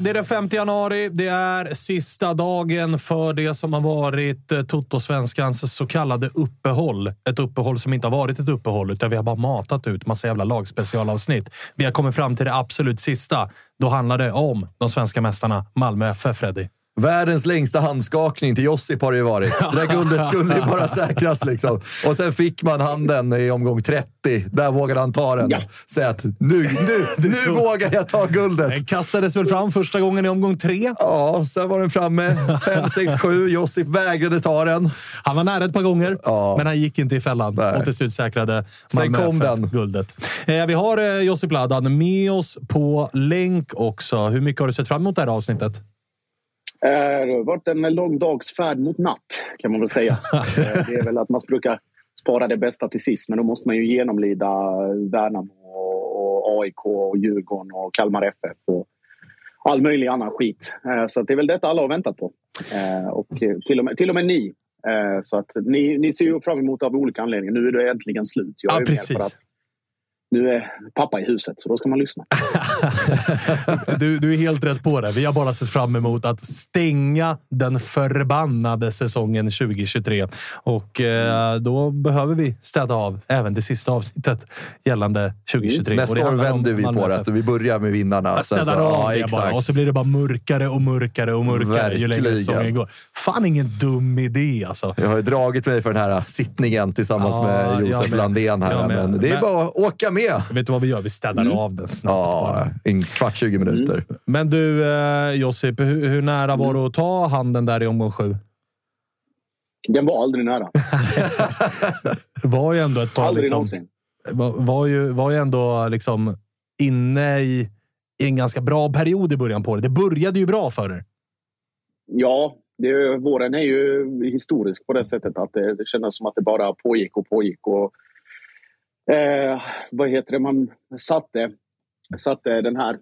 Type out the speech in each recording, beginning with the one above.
det är den 5 januari. Det är sista dagen för det som har varit eh, Toto-svenskans så kallade uppehåll. Ett uppehåll som inte har varit ett uppehåll, utan vi har bara matat ut massa jävla lagspecialavsnitt. Vi har kommit fram till det absolut sista. Då handlar det om de svenska mästarna Malmö FF, Freddy. Världens längsta handskakning till Josip har det ju varit. Det där guldet skulle ju bara säkras liksom. Och sen fick man handen i omgång 30. Där vågade han ta den. Ja. Säga att nu, nu, nu vågar jag ta guldet. Den kastades väl fram första gången i omgång tre. Ja, sen var den framme. 5, 6, 7. Josip vägrade ta den. Han var nära ett par gånger, Ja. men han gick inte i fällan Nej. och till slut säkrade Sen Malmö kom FF den. guldet. Eh, vi har eh, Josip Ladan med oss på länk också. Hur mycket har du sett fram emot det här avsnittet? Eh, Det har varit en lång dags färd mot natt kan man väl säga. Eh, Det är väl att man brukar spara det bästa till sist men då måste man ju genomlida Värnamo och AIK och Djurgården och Kalmar FF och all möjlig annan skit. Eh, Så det är väl detta alla har väntat på. Eh, Och eh, till och med, till och med ni. Eh, Så att ni, ni ser ju fram emot av olika anledningar. Nu är det äntligen slut. Jag Ja, är med precis. För att nu är pappa i huset så då ska man lyssna. Du, du är helt rätt på det. Vi har bara sett fram emot att stänga den förbannade säsongen 2023. Och eh, då behöver vi städa av även det sista avsnittet gällande 2023. Och Nästa det år vänder vi på det. Vi börjar med vinnarna. Jag städar av ja, det bara och så blir det bara mörkare och mörkare och mörkare ju längre säsongen går. Fan, ingen dum idé alltså. Jag har ju dragit mig för den här sittningen tillsammans Ja, med Josef. Landén här. Med. Men det är Men- bara att åka med. Vet du vad vi gör? Vi städar av den snabbt. Ja, en kvart, 20 minuter. Men du, eh, Josip, hur, hur nära var du att ta handen där i omgång sju? Den var aldrig nära. Det var ju ändå ett par... Aldrig liksom, någonsin. var, var, ju, var ju ändå liksom inne i, i en ganska bra period i början på det. Det började ju bra för er. Ja, det, våren är ju historisk på det sättet att det, det kändes som att det bara pågick och pågick. Och, eh, vad heter det? Man satte, satte den här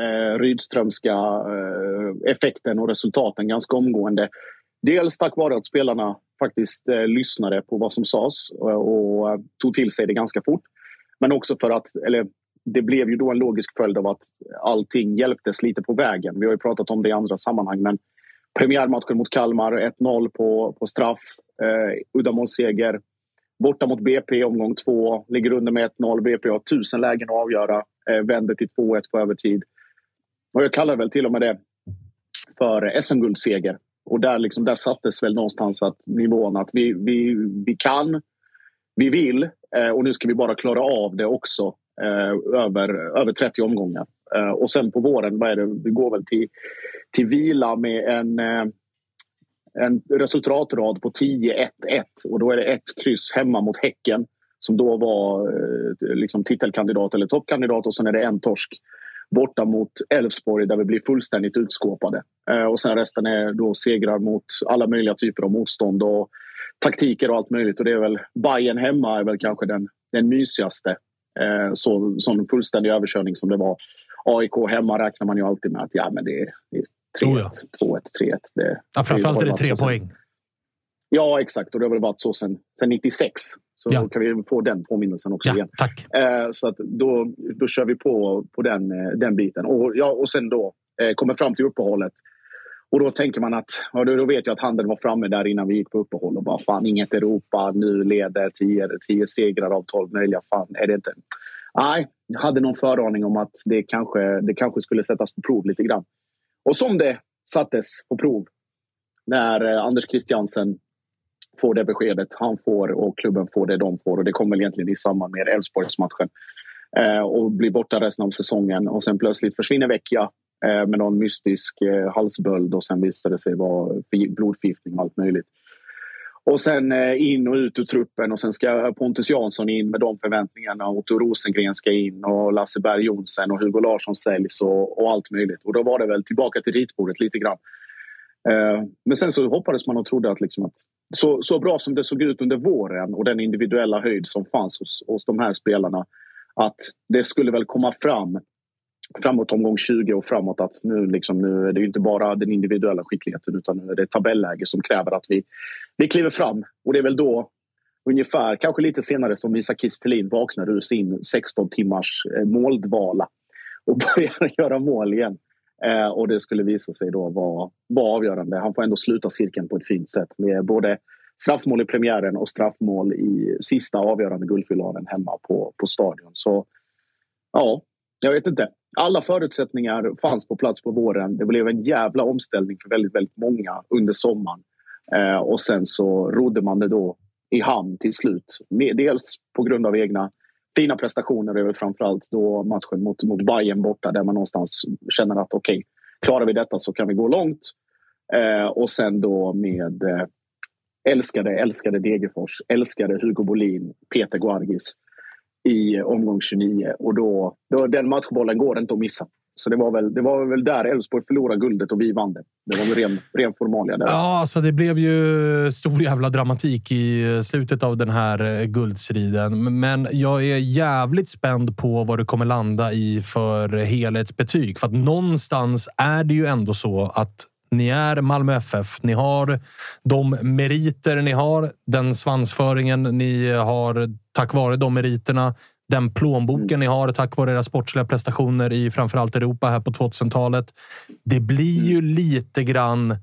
eh, Rydströmska eh, effekten och resultaten ganska omgående. Dels tack vare att spelarna faktiskt eh, lyssnade på vad som sades eh, och, och tog till sig det ganska fort. Men också för att, eller det blev ju då en logisk följd av att allting hjälptes lite på vägen. Vi har ju pratat om det i andra sammanhang men premiärmatchen mot Kalmar, 1-0 på, på straff, eh, uddamålsseger. Borta mot BP omgång två, ligger under med 1-0. BP har tusen lägen att avgöra, eh, vänder till 2-1 på övertid. Och jag kallar väl till och med det för SM-guldseger. Och där, liksom, där sattes väl någonstans att nivån att vi, vi, vi kan, vi vill eh, och nu ska vi bara klara av det också eh, över, över 30 omgångar. Eh, och sen på våren, vad är det, vi går väl till, till vila med en, eh, en resultatrad på 10-1-1 och då är det ett kryss hemma mot Häcken som då var eh, liksom titelkandidat eller toppkandidat och sen är det en torsk borta mot Elfsborg där vi blir fullständigt utskåpade. Eh, och sen resten är då segrar mot alla möjliga typer av motstånd och taktiker och allt möjligt. Och det är väl Bayern hemma är väl kanske den, den mysigaste. Eh, så, sån fullständig överkörning som det var. AIK hemma räknar man ju alltid med att ja, men det är, det är 3-1, oh ja. 2-1, 3-1. Det, ja, framförallt är det tre poäng. Ja, exakt. Och det har väl varit så sen, sen 96. Så ja. kan vi få den påminnelsen också ja, igen. Tack. Eh, så att då, då kör vi på på den, eh, den biten. Och, ja, och sen då eh, kommer fram till uppehållet. Och då tänker man att, ja, då, vet jag att handeln var framme där innan vi gick på uppehåll och bara fan inget Europa, nu leder 10, 10 segrar av 12 möjliga. Fan, är det inte? Nej, jag hade någon föraning om att det kanske, det kanske skulle sättas på prov lite grann. Och som det sattes på prov när eh, Anders Christiansen får det beskedet han får och klubben får det de får. Och det kommer egentligen i samband med Elfsborgsmatchen. Eh, och blir borta resten av säsongen. Och sen plötsligt försvinner Vecchia eh, med någon mystisk eh, halsböld och sen visade det sig vara blodförgiftning och allt möjligt. Och sen eh, in och ut ur truppen och sen ska Pontus Jansson in med de förväntningarna. Otto Rosengren ska in och Lasse Berg Jonsen och Hugo Larsson säljs och, och allt möjligt. Och då var det väl tillbaka till ritbordet lite grann. Eh, men sen så hoppades man och trodde att, liksom att så, så bra som det såg ut under våren och den individuella höjd som fanns hos, hos de här spelarna att det skulle väl komma fram framåt omgång 20 och framåt att nu, liksom, nu är det inte bara den individuella skickligheten utan nu är det tabelläge som kräver att vi, vi kliver fram. Och det är väl då ungefär, kanske lite senare som Isak Kistelin vaknar ur sin 16 timmars eh, måldvala och börjar göra mål igen. Eh, och det skulle visa sig då vara, vara avgörande. Han får ändå sluta cirkeln på ett fint sätt med både straffmål i premiären och straffmål i sista avgörande guldfinalen hemma på, på stadion. Så ja, jag vet inte. Alla förutsättningar fanns på plats på våren. Det blev en jävla omställning för väldigt, väldigt många under sommaren. Eh, och sen så rodde man det då i hamn till slut. Dels på grund av egna fina prestationer och framförallt då matchen mot, mot Bayern borta där man någonstans känner att okej, okay, klarar vi detta så kan vi gå långt. Eh, och sen då med eh, älskade, älskade Degerfors, älskade Hugo Bolin, Peter Guargis i omgång 29 och då, då den matchbollen går inte att missa. Så det var väl, det var väl där Elfsborg förlorade guldet och vi vann det. Det var väl ren, ren formalia där. Ja, alltså det blev ju stor jävla dramatik i slutet av den här eh, guldstriden. Men jag är jävligt spänd på vad det kommer landa i för helhetsbetyg. För att någonstans är det ju ändå så att ni är Malmö FF. Ni har de meriter ni har, den svansföringen ni har tack vare de meriterna den plånboken mm. ni har tack vare era sportsliga prestationer i framförallt Europa här på 2000-talet. Det blir ju lite grann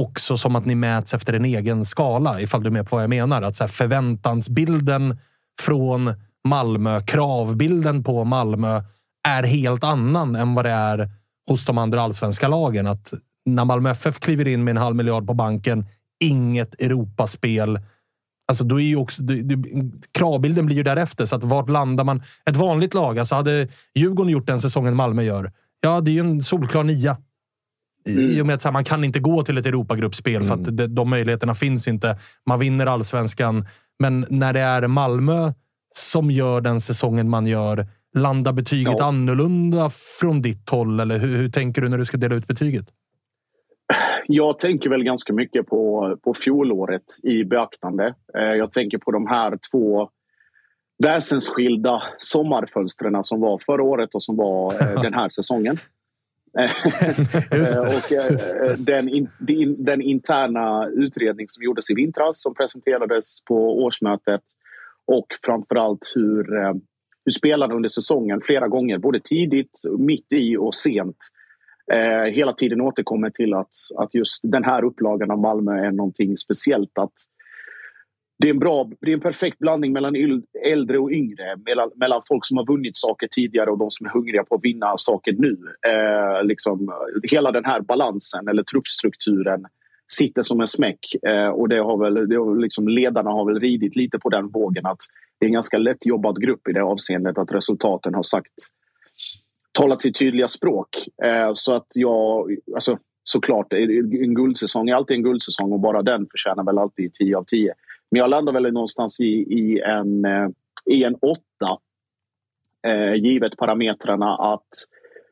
också som att ni mäts efter en egen skala, ifall du är med på vad jag menar. Att så förväntansbilden från Malmö, kravbilden på Malmö är helt annan än vad det är hos de andra allsvenska lagen. Att när Malmö FF kliver in med en halv miljard på banken, inget Europaspel Alltså, då är ju också, det, det, kravbilden blir ju därefter. Så att vart landar man? Ett vanligt lag, alltså hade Djurgården gjort den säsongen Malmö gör, ja, det är ju en solklar nia. Mm. I och med att här, man kan inte gå till ett Europagruppspel för att mm. det, de möjligheterna finns inte. Man vinner allsvenskan, men när det är Malmö som gör den säsongen man gör, landar betyget ja. annorlunda från ditt håll? Eller hur, hur tänker du när du ska dela ut betyget? Jag tänker väl ganska mycket på, på fjolåret i beaktande. Eh, jag tänker på de här två väsensskilda sommarfönstren som var förra året och som var eh, den här säsongen. och eh, den, den interna utredning som gjordes i vintras som presenterades på årsmötet och framförallt hur, hur spelarna under säsongen flera gånger, både tidigt, mitt i och sent eh, hela tiden återkommer till att, att just den här upplagan av Malmö är någonting speciellt. Att det är en, bra, det är en perfekt blandning mellan äldre och yngre. Mellan, mellan folk som har vunnit saker tidigare och de som är hungriga på att vinna saker nu. Eh, liksom, hela den här balansen, eller truppstrukturen sitter som en smäck. Eh, och det har väl, det har liksom, ledarna har väl ridit lite på den vågen att det är en ganska lättjobbad grupp i det avseendet att resultaten har sagt talat sitt tydliga språk. Eh, så att jag, alltså, såklart, en guldsäsong är alltid en guldsäsong och bara den förtjänar väl alltid 10 av 10. Men jag landar väl någonstans i, i, en, eh, i en åtta eh, givet parametrarna att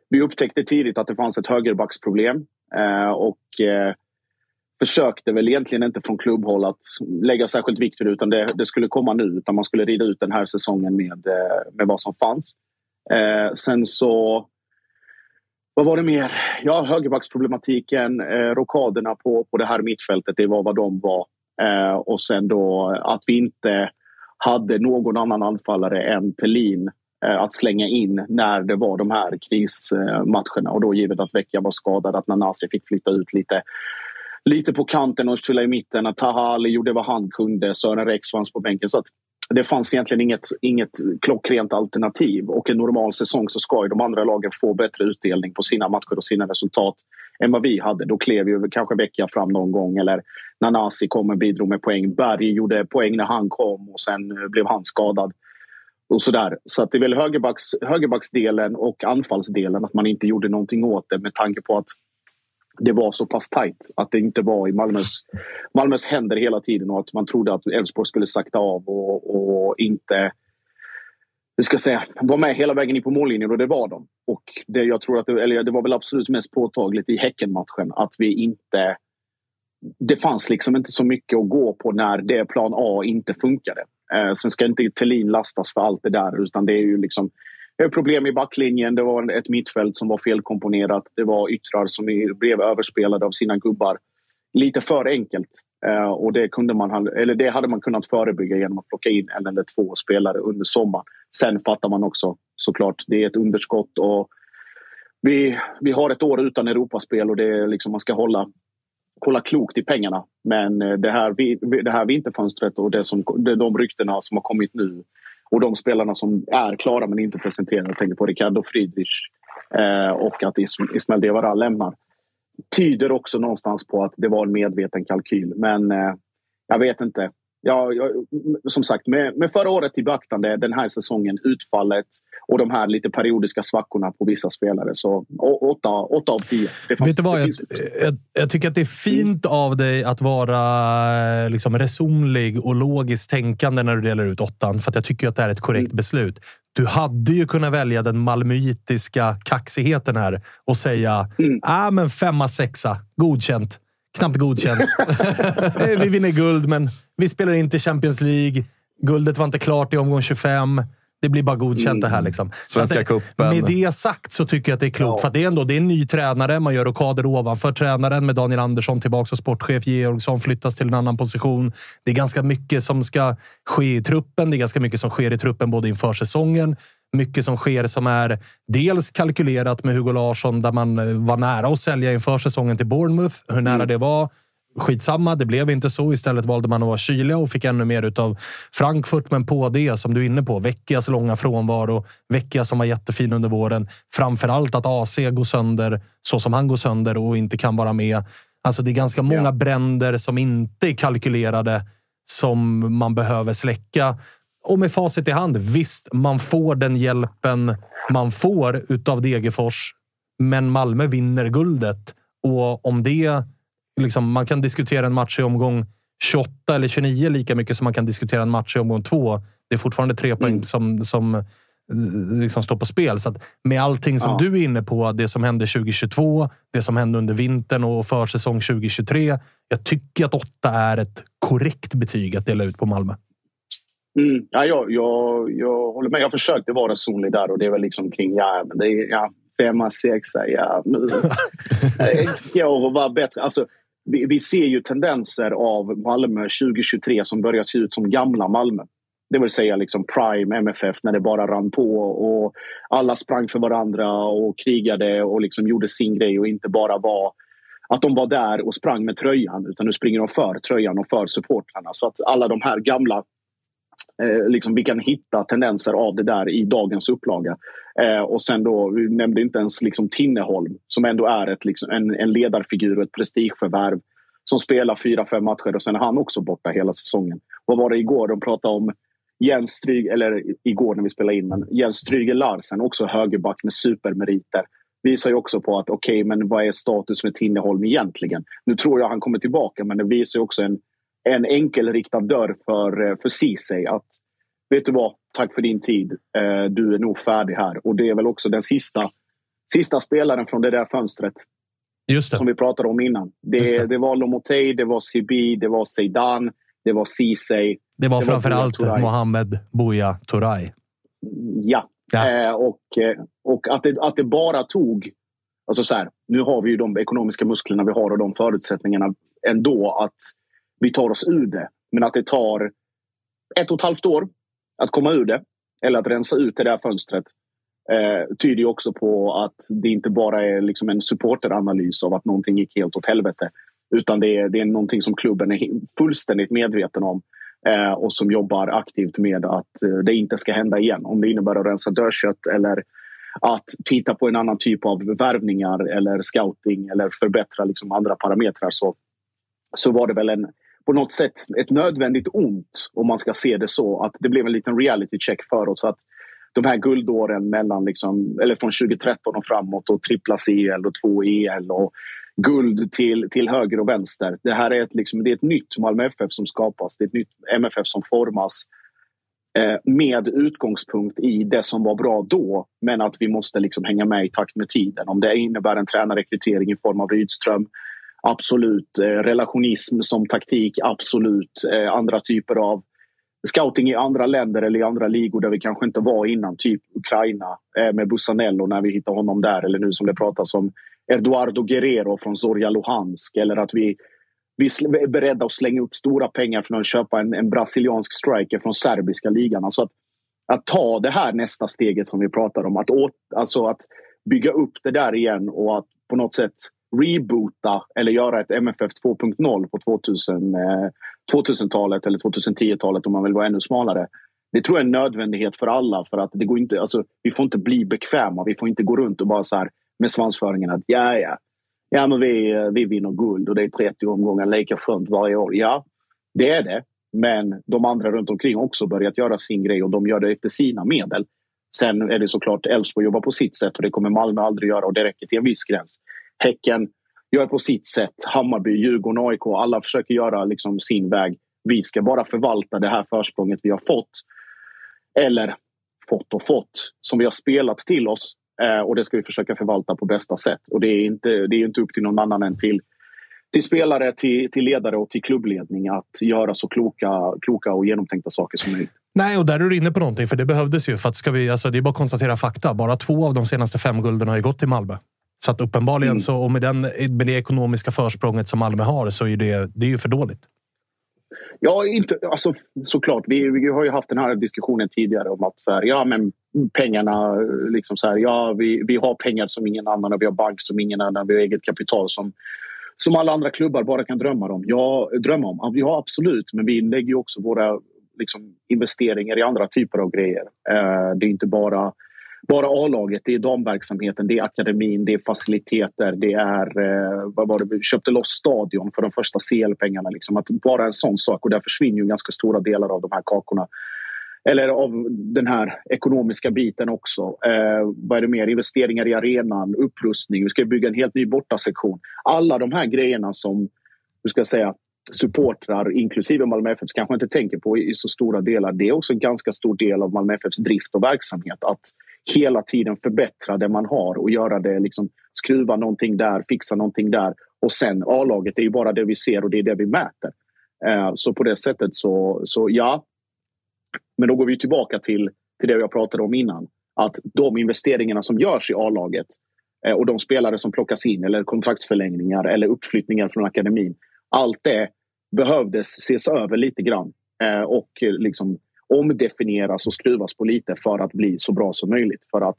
vi upptäckte tidigt att det fanns ett högerbacksproblem eh, och eh, försökte väl egentligen inte från klubbhåll att lägga särskilt vikt vid det utan det, det, skulle komma nu utan man skulle rida ut den här säsongen med, eh, med vad som fanns. Eh, sen så vad var det mer? Ja, högerbacksproblematiken, eh, rockaderna på, på det här mittfältet, det var vad de var. Eh, och sen då att vi inte hade någon annan anfallare än Tellin eh, att slänga in när det var de här krismatcherna. Och då givet att Vecchia var skadad, att Nanasi fick flytta ut lite lite på kanten och spela i mitten. Taha Ali gjorde vad han kunde. Sören Rex fanns på bänken. Så att det fanns egentligen inget, inget klockrent alternativ. Och en normal säsong så ska ju de andra lagen få bättre utdelning på sina matcher och sina resultat än vad vi hade. Då klev ju kanske Vecchia fram någon gång eller Nanasi kom och bidrog med poäng. Berg gjorde poäng när han kom och sen eh, blev han skadad. Och sådär. Så att det är väl högerbacks, högerbacksdelen och anfallsdelen att man inte gjorde någonting åt det med tanke på att det var så pass tajt att det inte var i Malmös, Malmös händer hela tiden och att man trodde att Elfsborg skulle sakta av och, och inte hur ska jag säga, var med hela vägen in på mållinjen och det var de. Och det, jag tror att det, eller det var väl absolut mest påtagligt i Häckenmatchen att vi inte... Det fanns liksom inte så mycket att gå på när det plan A inte funkade. Eh, sen ska inte Thelin lastas för allt det där utan det är ju liksom problem i backlinjen. Det var ett mittfält som var felkomponerat. Det var yttrar som blev överspelade av sina gubbar. Lite för enkelt. Eh, och det, kunde man, eller det hade man kunnat förebygga genom att plocka in en eller två spelare under sommaren. Sen fattar man också såklart, det är ett underskott och vi, vi har ett år utan Europaspel och det är liksom, man ska hålla, hålla klokt i pengarna. Men eh, det här, det här vinterfönstret och det som, de ryktena som har kommit nu och de spelarna som är klara men inte presenterade, jag tänker på Ricardo Friedrich eh, och att Ismael Diawara lämnar, tyder också någonstans på att det var en medveten kalkyl. Men eh, jag vet inte ja, som sagt, med, med förra året i beaktande, den här säsongen, utfallet och de här lite periodiska svackorna på vissa spelare. Så åtta, åtta av tio. Vet du vad? Jag, jag, jag, tycker att det är fint av dig att vara liksom, resonlig och logiskt tänkande när du delar ut åttan. För jag tycker att det är ett korrekt mm. beslut. Du hade ju kunnat välja den malmöitiska kaxigheten här och säga mm. ah, men femma, sexa, godkänt knappt godkänt. vi vinner guld, men vi spelar inte Champions League. Guldet var inte klart i omgång 25. Det blir bara godkänt mm. det här. Liksom. Svenska cupen. Med det sagt så tycker jag att det är klokt. Ja. För det är ändå det är en ny tränare. Man gör rockader ovanför tränaren med Daniel Andersson tillbaka som sportchef. Georgsson flyttas till en annan position. Det är ganska mycket som ska ske i truppen. Det är ganska mycket som sker i truppen både inför säsongen mycket som sker som är dels kalkylerat med Hugo Larsson där man eh, var nära att sälja inför säsongen till Bournemouth. Hur nära mm. det var skitsamma, det blev inte så. Istället valde man att vara kyliga och fick ännu mer av Frankfurt. Men på det, som du är inne på, Vecchias långa frånvaro. Vecchia som var jättefin under våren. Framför allt att AC går sönder så som han går sönder och inte kan vara med. Alltså det är ganska många ja. bränder som inte är kalkylerade som man behöver släcka. Och med facit i hand, visst, man får den hjälpen man får utav Degerfors, men Malmö vinner guldet. Och om det... Liksom, man kan diskutera en match i omgång 28 eller 29 lika mycket som man kan diskutera en match i omgång 2. Det är fortfarande tre poäng mm. som, som liksom står på spel. Så med allting som ja. du är inne på, det som hände 2022, det som hände under vintern och försäsong 2023. Jag tycker att åtta är ett korrekt betyg att dela ut på Malmö. Mm. Ja, jag, jag, jag håller med. Jag försökte vara resonlig där och det är väl liksom kring ja, men det är, ja, femma, sexa, ja. Nu går att vara bättre. Alltså, vi, vi, ser ju tendenser av Malmö 2023 som börjar se ut som gamla Malmö. Det vill säga liksom prime MFF när det bara rann på och alla sprang för varandra och krigade och liksom gjorde sin grej och inte bara var att de var där och sprang med tröjan utan nu springer de för tröjan och för supportrarna. Så att alla de här gamla Eh, liksom, vi kan hitta tendenser av det där i dagens upplaga. Eh, och sen då, vi nämnde inte ens liksom Tinneholm som ändå är ett, liksom, en, en ledarfigur och ett prestigeförvärv som spelar fyra, fem matcher och sen är han också borta hela säsongen. Vad var det igår? De pratade om Jens Stryg, eller igår när vi spelade in, men Jens Stryger Larsen, också högerback med supermeriter. Visar ju också på att okej, okay, men vad är status med Tinneholm egentligen? Nu tror jag han kommer tillbaka, men det visar också en, en enkelriktad dörr för, eh, för Ceesay att vet du vad, tack för din tid. Eh, du är nog färdig här. Och det är väl också den sista, sista spelaren från det där fönstret Just det. som vi pratade om innan. Det, det. det var Lomotey, det var Sibi, det var Zeidan, det var Ceesay. Det var framförallt Mohammed Buya Turay. Ja, ja. Eh, och, eh, och att, det, att det bara tog... Alltså så här, nu har vi ju de ekonomiska musklerna vi har och de förutsättningarna ändå att vi tar oss ur det. Men att det tar ett och ett halvt år att komma ur det eller att rensa ut det där fönstret eh, tyder också på att det inte bara är liksom en supporteranalys av att någonting gick helt åt helvete. Utan det är, det är någonting som klubben är fullständigt medveten om eh, och som jobbar aktivt med att eh, det inte ska hända igen. Om det innebär att rensa dödkött eller att titta på en annan typ av värvningar eller scouting eller förbättra liksom andra parametrar så, så var det väl en, på något sätt ett nödvändigt ont om man ska se det så. Att det blev en liten reality check för oss. Att de här guldåren mellan liksom, eller från 2013 och framåt och trippla CL och två EL och guld till, till höger och vänster. Det här är ett, liksom, det är ett nytt Malmö FF som skapas. Det är ett nytt MFF som formas eh, med utgångspunkt i det som var bra då men att vi måste liksom hänga med i takt med tiden. Om det innebär en tränarrekrytering i form av Rydström absolut. Eh, relationism som taktik, absolut. Eh, andra typer av scouting i andra länder eller i andra ligor där vi kanske inte var innan. Typ Ukraina eh, med Bussanello när vi hittar honom där. Eller nu som det pratas om Eduardo Guerrero från Zorja Luhansk. Eller att vi, vi är beredda att slänga upp stora pengar för att köpa en, en brasiliansk striker från serbiska ligan. Alltså att, att ta det här nästa steget som vi pratar om. Att, åt, alltså att bygga upp det där igen och att på något sätt reboota eller göra ett MFF 2.0 på 2000, eh, 2000-talet eller 2010-talet om man vill vara ännu smalare. Det tror jag är en nödvändighet för alla. för att det går inte, alltså, Vi får inte bli bekväma. Vi får inte gå runt och bara så här, med svansföringen att ja, ja, ja men vi, eh, vi vinner guld och det är 30 omgångar lika skönt varje år. Ja, det är det. Men de andra runt omkring har också börjat göra sin grej och de gör det efter sina medel. Sen är det såklart Elfsborg jobbar på sitt sätt och det kommer Malmö aldrig göra och det räcker till en viss gräns. Häcken gör på sitt sätt. Hammarby, Djurgården, AIK. Alla försöker göra liksom sin väg. Vi ska bara förvalta det här försprånget vi har fått. Eller fått och fått, som vi har spelat till oss. Eh, och det ska vi försöka förvalta på bästa sätt. Och det är inte, det är inte upp till någon annan än till, till spelare, till, till ledare och till klubbledning att göra så kloka, kloka och genomtänkta saker som möjligt. Nej, och där är du inne på någonting, för det behövdes ju. För att ska vi, alltså, det är bara att konstatera fakta. Bara två av de senaste fem gulden har ju gått till Malmö. Så att uppenbarligen, mm. så, och med, den, med det ekonomiska försprånget som Malmö har, så är det, det är ju för dåligt. Ja, inte, alltså, såklart. Vi, vi har ju haft den här diskussionen tidigare om att så här, ja, men pengarna... Liksom så här, ja, vi, vi har pengar som ingen annan och vi har bank som ingen annan. Vi har eget kapital som, som alla andra klubbar bara kan drömma om. Ja, drömma om. Ja, absolut, men vi lägger ju också våra liksom, investeringar i andra typer av grejer. Eh, det är inte bara bara A-laget, det är damverksamheten, det är akademin, det är faciliteter, det är... Eh, vad var det? Vi köpte loss stadion för de första CL-pengarna. Liksom. Att bara en sån sak. Och där försvinner ju ganska stora delar av de här kakorna. Eller av den här ekonomiska biten också. Eh, vad är det mer? Investeringar i arenan, upprustning. Vi ska bygga en helt ny bortasektion. Alla de här grejerna som hur ska jag säga, supportrar, inklusive Malmö FF, kanske inte tänker på i så stora delar. Det är också en ganska stor del av Malmö FFs drift och verksamhet. Att hela tiden förbättra det man har och göra det, liksom, skruva någonting där, fixa någonting där. Och sen A-laget är ju bara det vi ser och det är det vi mäter. Eh, så på det sättet så, så ja. Men då går vi tillbaka till, till det jag pratade om innan. Att de investeringarna som görs i A-laget eh, och de spelare som plockas in eller kontraktsförlängningar eller uppflyttningar från akademin. Allt det behövdes ses över lite grann eh, och eh, liksom omdefinieras och skruvas på lite för att bli så bra som möjligt. För att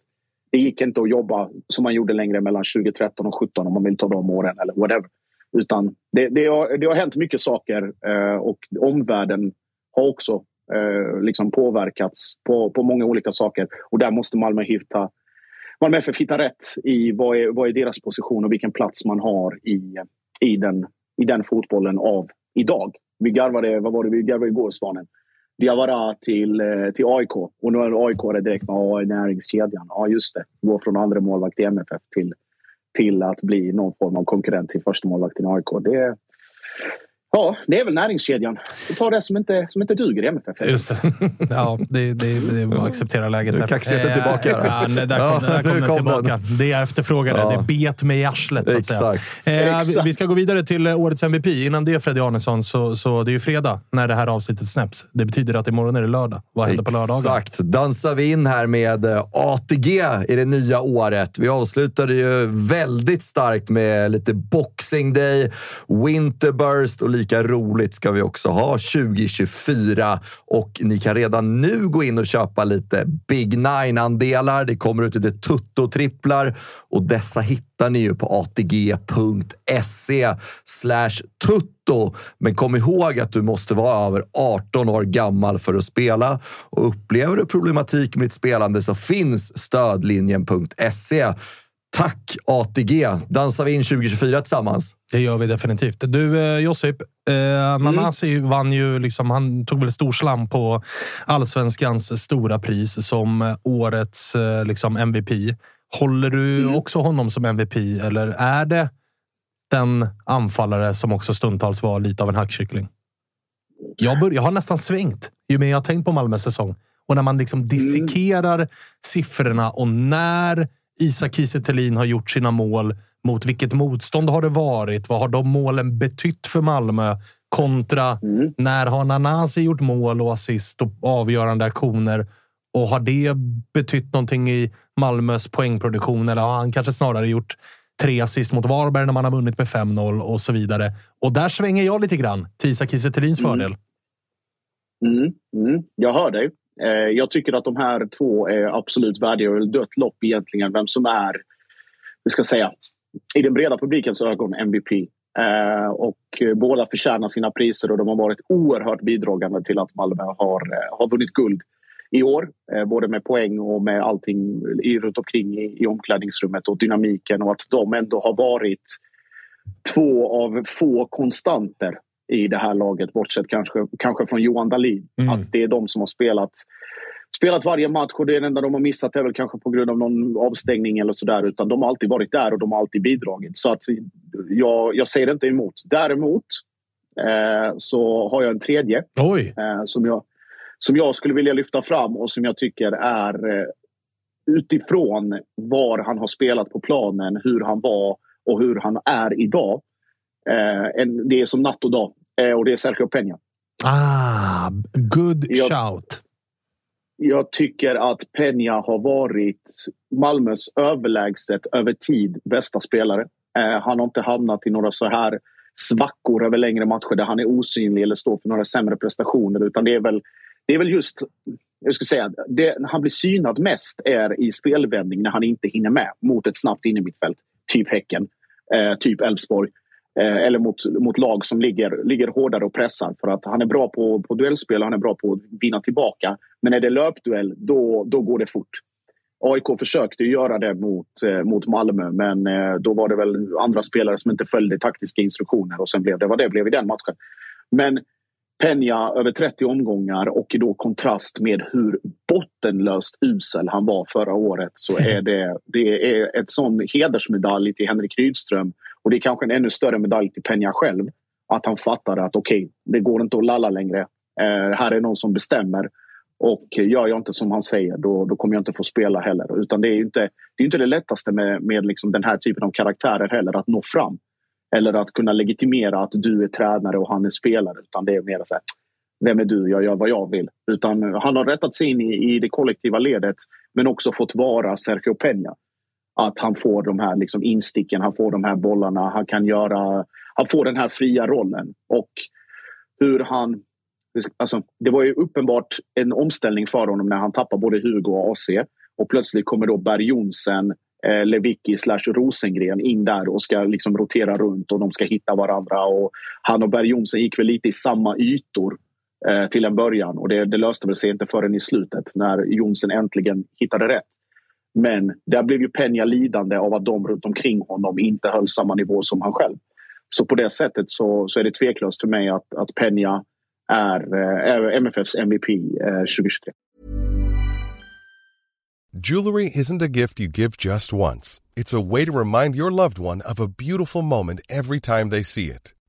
det gick inte att jobba som man gjorde längre mellan 2013 och 2017 om man vill ta de åren eller whatever. Utan det, det, har, det har hänt mycket saker eh, och omvärlden har också eh, liksom påverkats på, på många olika saker. Och där måste Malmö hitta Malmö FF hitta rätt i vad är, vad är deras position och vilken plats man har i, i den i den fotbollen av idag. Vi garvade, vad var det vi garvade igår, Svanen? Diawara till, eh, till AIK. Och nu är AIK direkt med AI näringskedjan. Ja, just det. Gå från andra målvakt i MFF till, till att bli någon form av konkurrent till första målvakten i AIK. Det, Ja, det är väl näringskedjan. Vi tar det som inte, som inte duger i MFF. Just det. Ja, det, det, det är bara att acceptera läget. Nu är kaxigheten tillbaka. Ja, nej, där kom, där kom den kom tillbaka. Det jag efterfrågade. Ja. Det bet mig i arslet, så att Exakt. säga. Eh, vi, Exakt. vi ska gå vidare till eh, årets MVP. Innan det, Freddy Arnesson, så, så det är ju fredag när det här avsnittet släpps. Det betyder att imorgon är det lördag. Vad händer på lördagen? Exakt. Dansar vi in här med eh, ATG i det nya året. Vi avslutade ju väldigt starkt med lite Boxing Day, Winterburst och lika roligt ska vi också ha 2024. Och ni kan redan nu gå in och köpa lite Big Nine-andelar. Det kommer ut lite tutto-tripplar och dessa hittar ni ju på atg.se slash tutto. Men kom ihåg att du måste vara över 18 år gammal för att spela. Och upplever du problematik med ditt spelande så finns stödlinjen.se. Tack ATG! Dansar vi in 2024 tillsammans? Det gör vi definitivt. Du, eh, Josip. Eh, Nanasi vann ju... Liksom, han tog väl stor slam på allsvenskans stora pris som eh, årets eh, liksom MVP. Håller du också honom som MVP eller är det den anfallare som också stundtals var lite av en hackkyckling? Jag, bör, jag har nästan svängt ju mer jag har tänkt på Malmös säsong. Och när man liksom dissekerar siffrorna och när Isak Kiese har gjort sina mål, mot vilket motstånd har det varit? Vad har de målen betytt för Malmö? Kontra när har Nanasi gjort mål och assist och avgörande aktioner? Och har det betytt någonting i Malmös poängproduktion? Eller har han kanske snarare gjort tre assist mot Varberg när man har vunnit med 5-0 och så vidare? Och där svänger jag lite grann till Isak Kiese Thelins fördel. Mm, mm, jag hör dig. Eh, jag tycker att de här två är absolut värdiga och dött lopp egentligen. Vem som är, vi ska säga, i den breda publikens ögon MVP. Eh, och eh, båda förtjänar sina priser och de har varit oerhört bidragande till att Malmö har, eh, har vunnit guld i år. Eh, både med poäng och med allting i, runt omkring i, i omklädningsrummet och dynamiken och att de ändå har varit två av få konstanter i det här laget, bortsett kanske, kanske från Johan Dahlin. Att det är de som har spelat, spelat varje match och det enda de har missat är väl kanske på grund av någon avstängning eller sådär. Utan de har alltid varit där och de har alltid bidragit. Så att jag, jag säger inte emot. Däremot eh, så har jag en tredje eh, som, jag, som jag skulle vilja lyfta fram och som jag tycker är eh, utifrån var han har spelat på planen, hur han var och hur han är idag. Eh, en, det är som natt och dag. Eh, och det är Sergio Peña. Ah, good Jag- shout. Jag tycker att Peña har varit Malmös överlägset över tid bästa spelare. Eh, han har inte hamnat i några så här svackor över längre matcher där han är osynlig eller står för några sämre prestationer. Utan det är väl, det är väl just, jag ska säga, det han blir synad mest är i spelvändning när han inte hinner med mot ett snabbt innermittfält. Typ Häcken, eh, typ Elfsborg. Eh, eller mot, mot lag som ligger, ligger hårdare och pressar. För att han är bra på, på duellspel och han är bra på att vinna tillbaka. Men är det löpduell, då, då går det fort. AIK försökte göra det mot, eh, mot Malmö men eh, då var det väl andra spelare som inte följde taktiska instruktioner och sen blev det vad det blev i den matchen. Men Peña över 30 omgångar och i då kontrast med hur bottenlöst usel han var förra året så är det, det är ett sån hedersmedalj till Henrik Rydström och det är kanske en ännu större medalj till Peña själv. Att han fattade att okej, det går inte att lalla längre. Eh, här är någon som bestämmer. Och gör jag inte som han säger då, då kommer jag inte få spela heller. Utan det är ju inte det, är inte det lättaste med, med liksom den här typen av karaktärer heller, att nå fram. Eller att kunna legitimera att du är tränare och han är spelare. Utan det är mer så här, vem är du? Jag gör vad jag vill. Utan han har rättat sig in i, i det kollektiva ledet men också fått vara Sergio Peña. Att han får de här liksom insticken, han får de här bollarna, han kan göra... Han får den här fria rollen. Och hur han... Alltså, det var ju uppenbart en omställning för honom när han tappar både Hugo och AC. Och plötsligt kommer då Berg Jonsen, eh, Lewicki slash Rosengren in där och ska liksom rotera runt och de ska hitta varandra. Och han och Berg Jonsen gick väl lite i samma ytor eh, till en början och det, det löste väl sig inte förrän i slutet när Jonsen äntligen hittade rätt. Men där blev ju Peña lidande av att de runt omkring honom inte höll samma nivå som han själv. så på det sättet så, så är det tveklöst för mig att, att Peña är, eh, är MFFs MVP 2023. Jewelry isn't a gift you give just once. It's a way to remind your loved one of a beautiful moment every time they see it.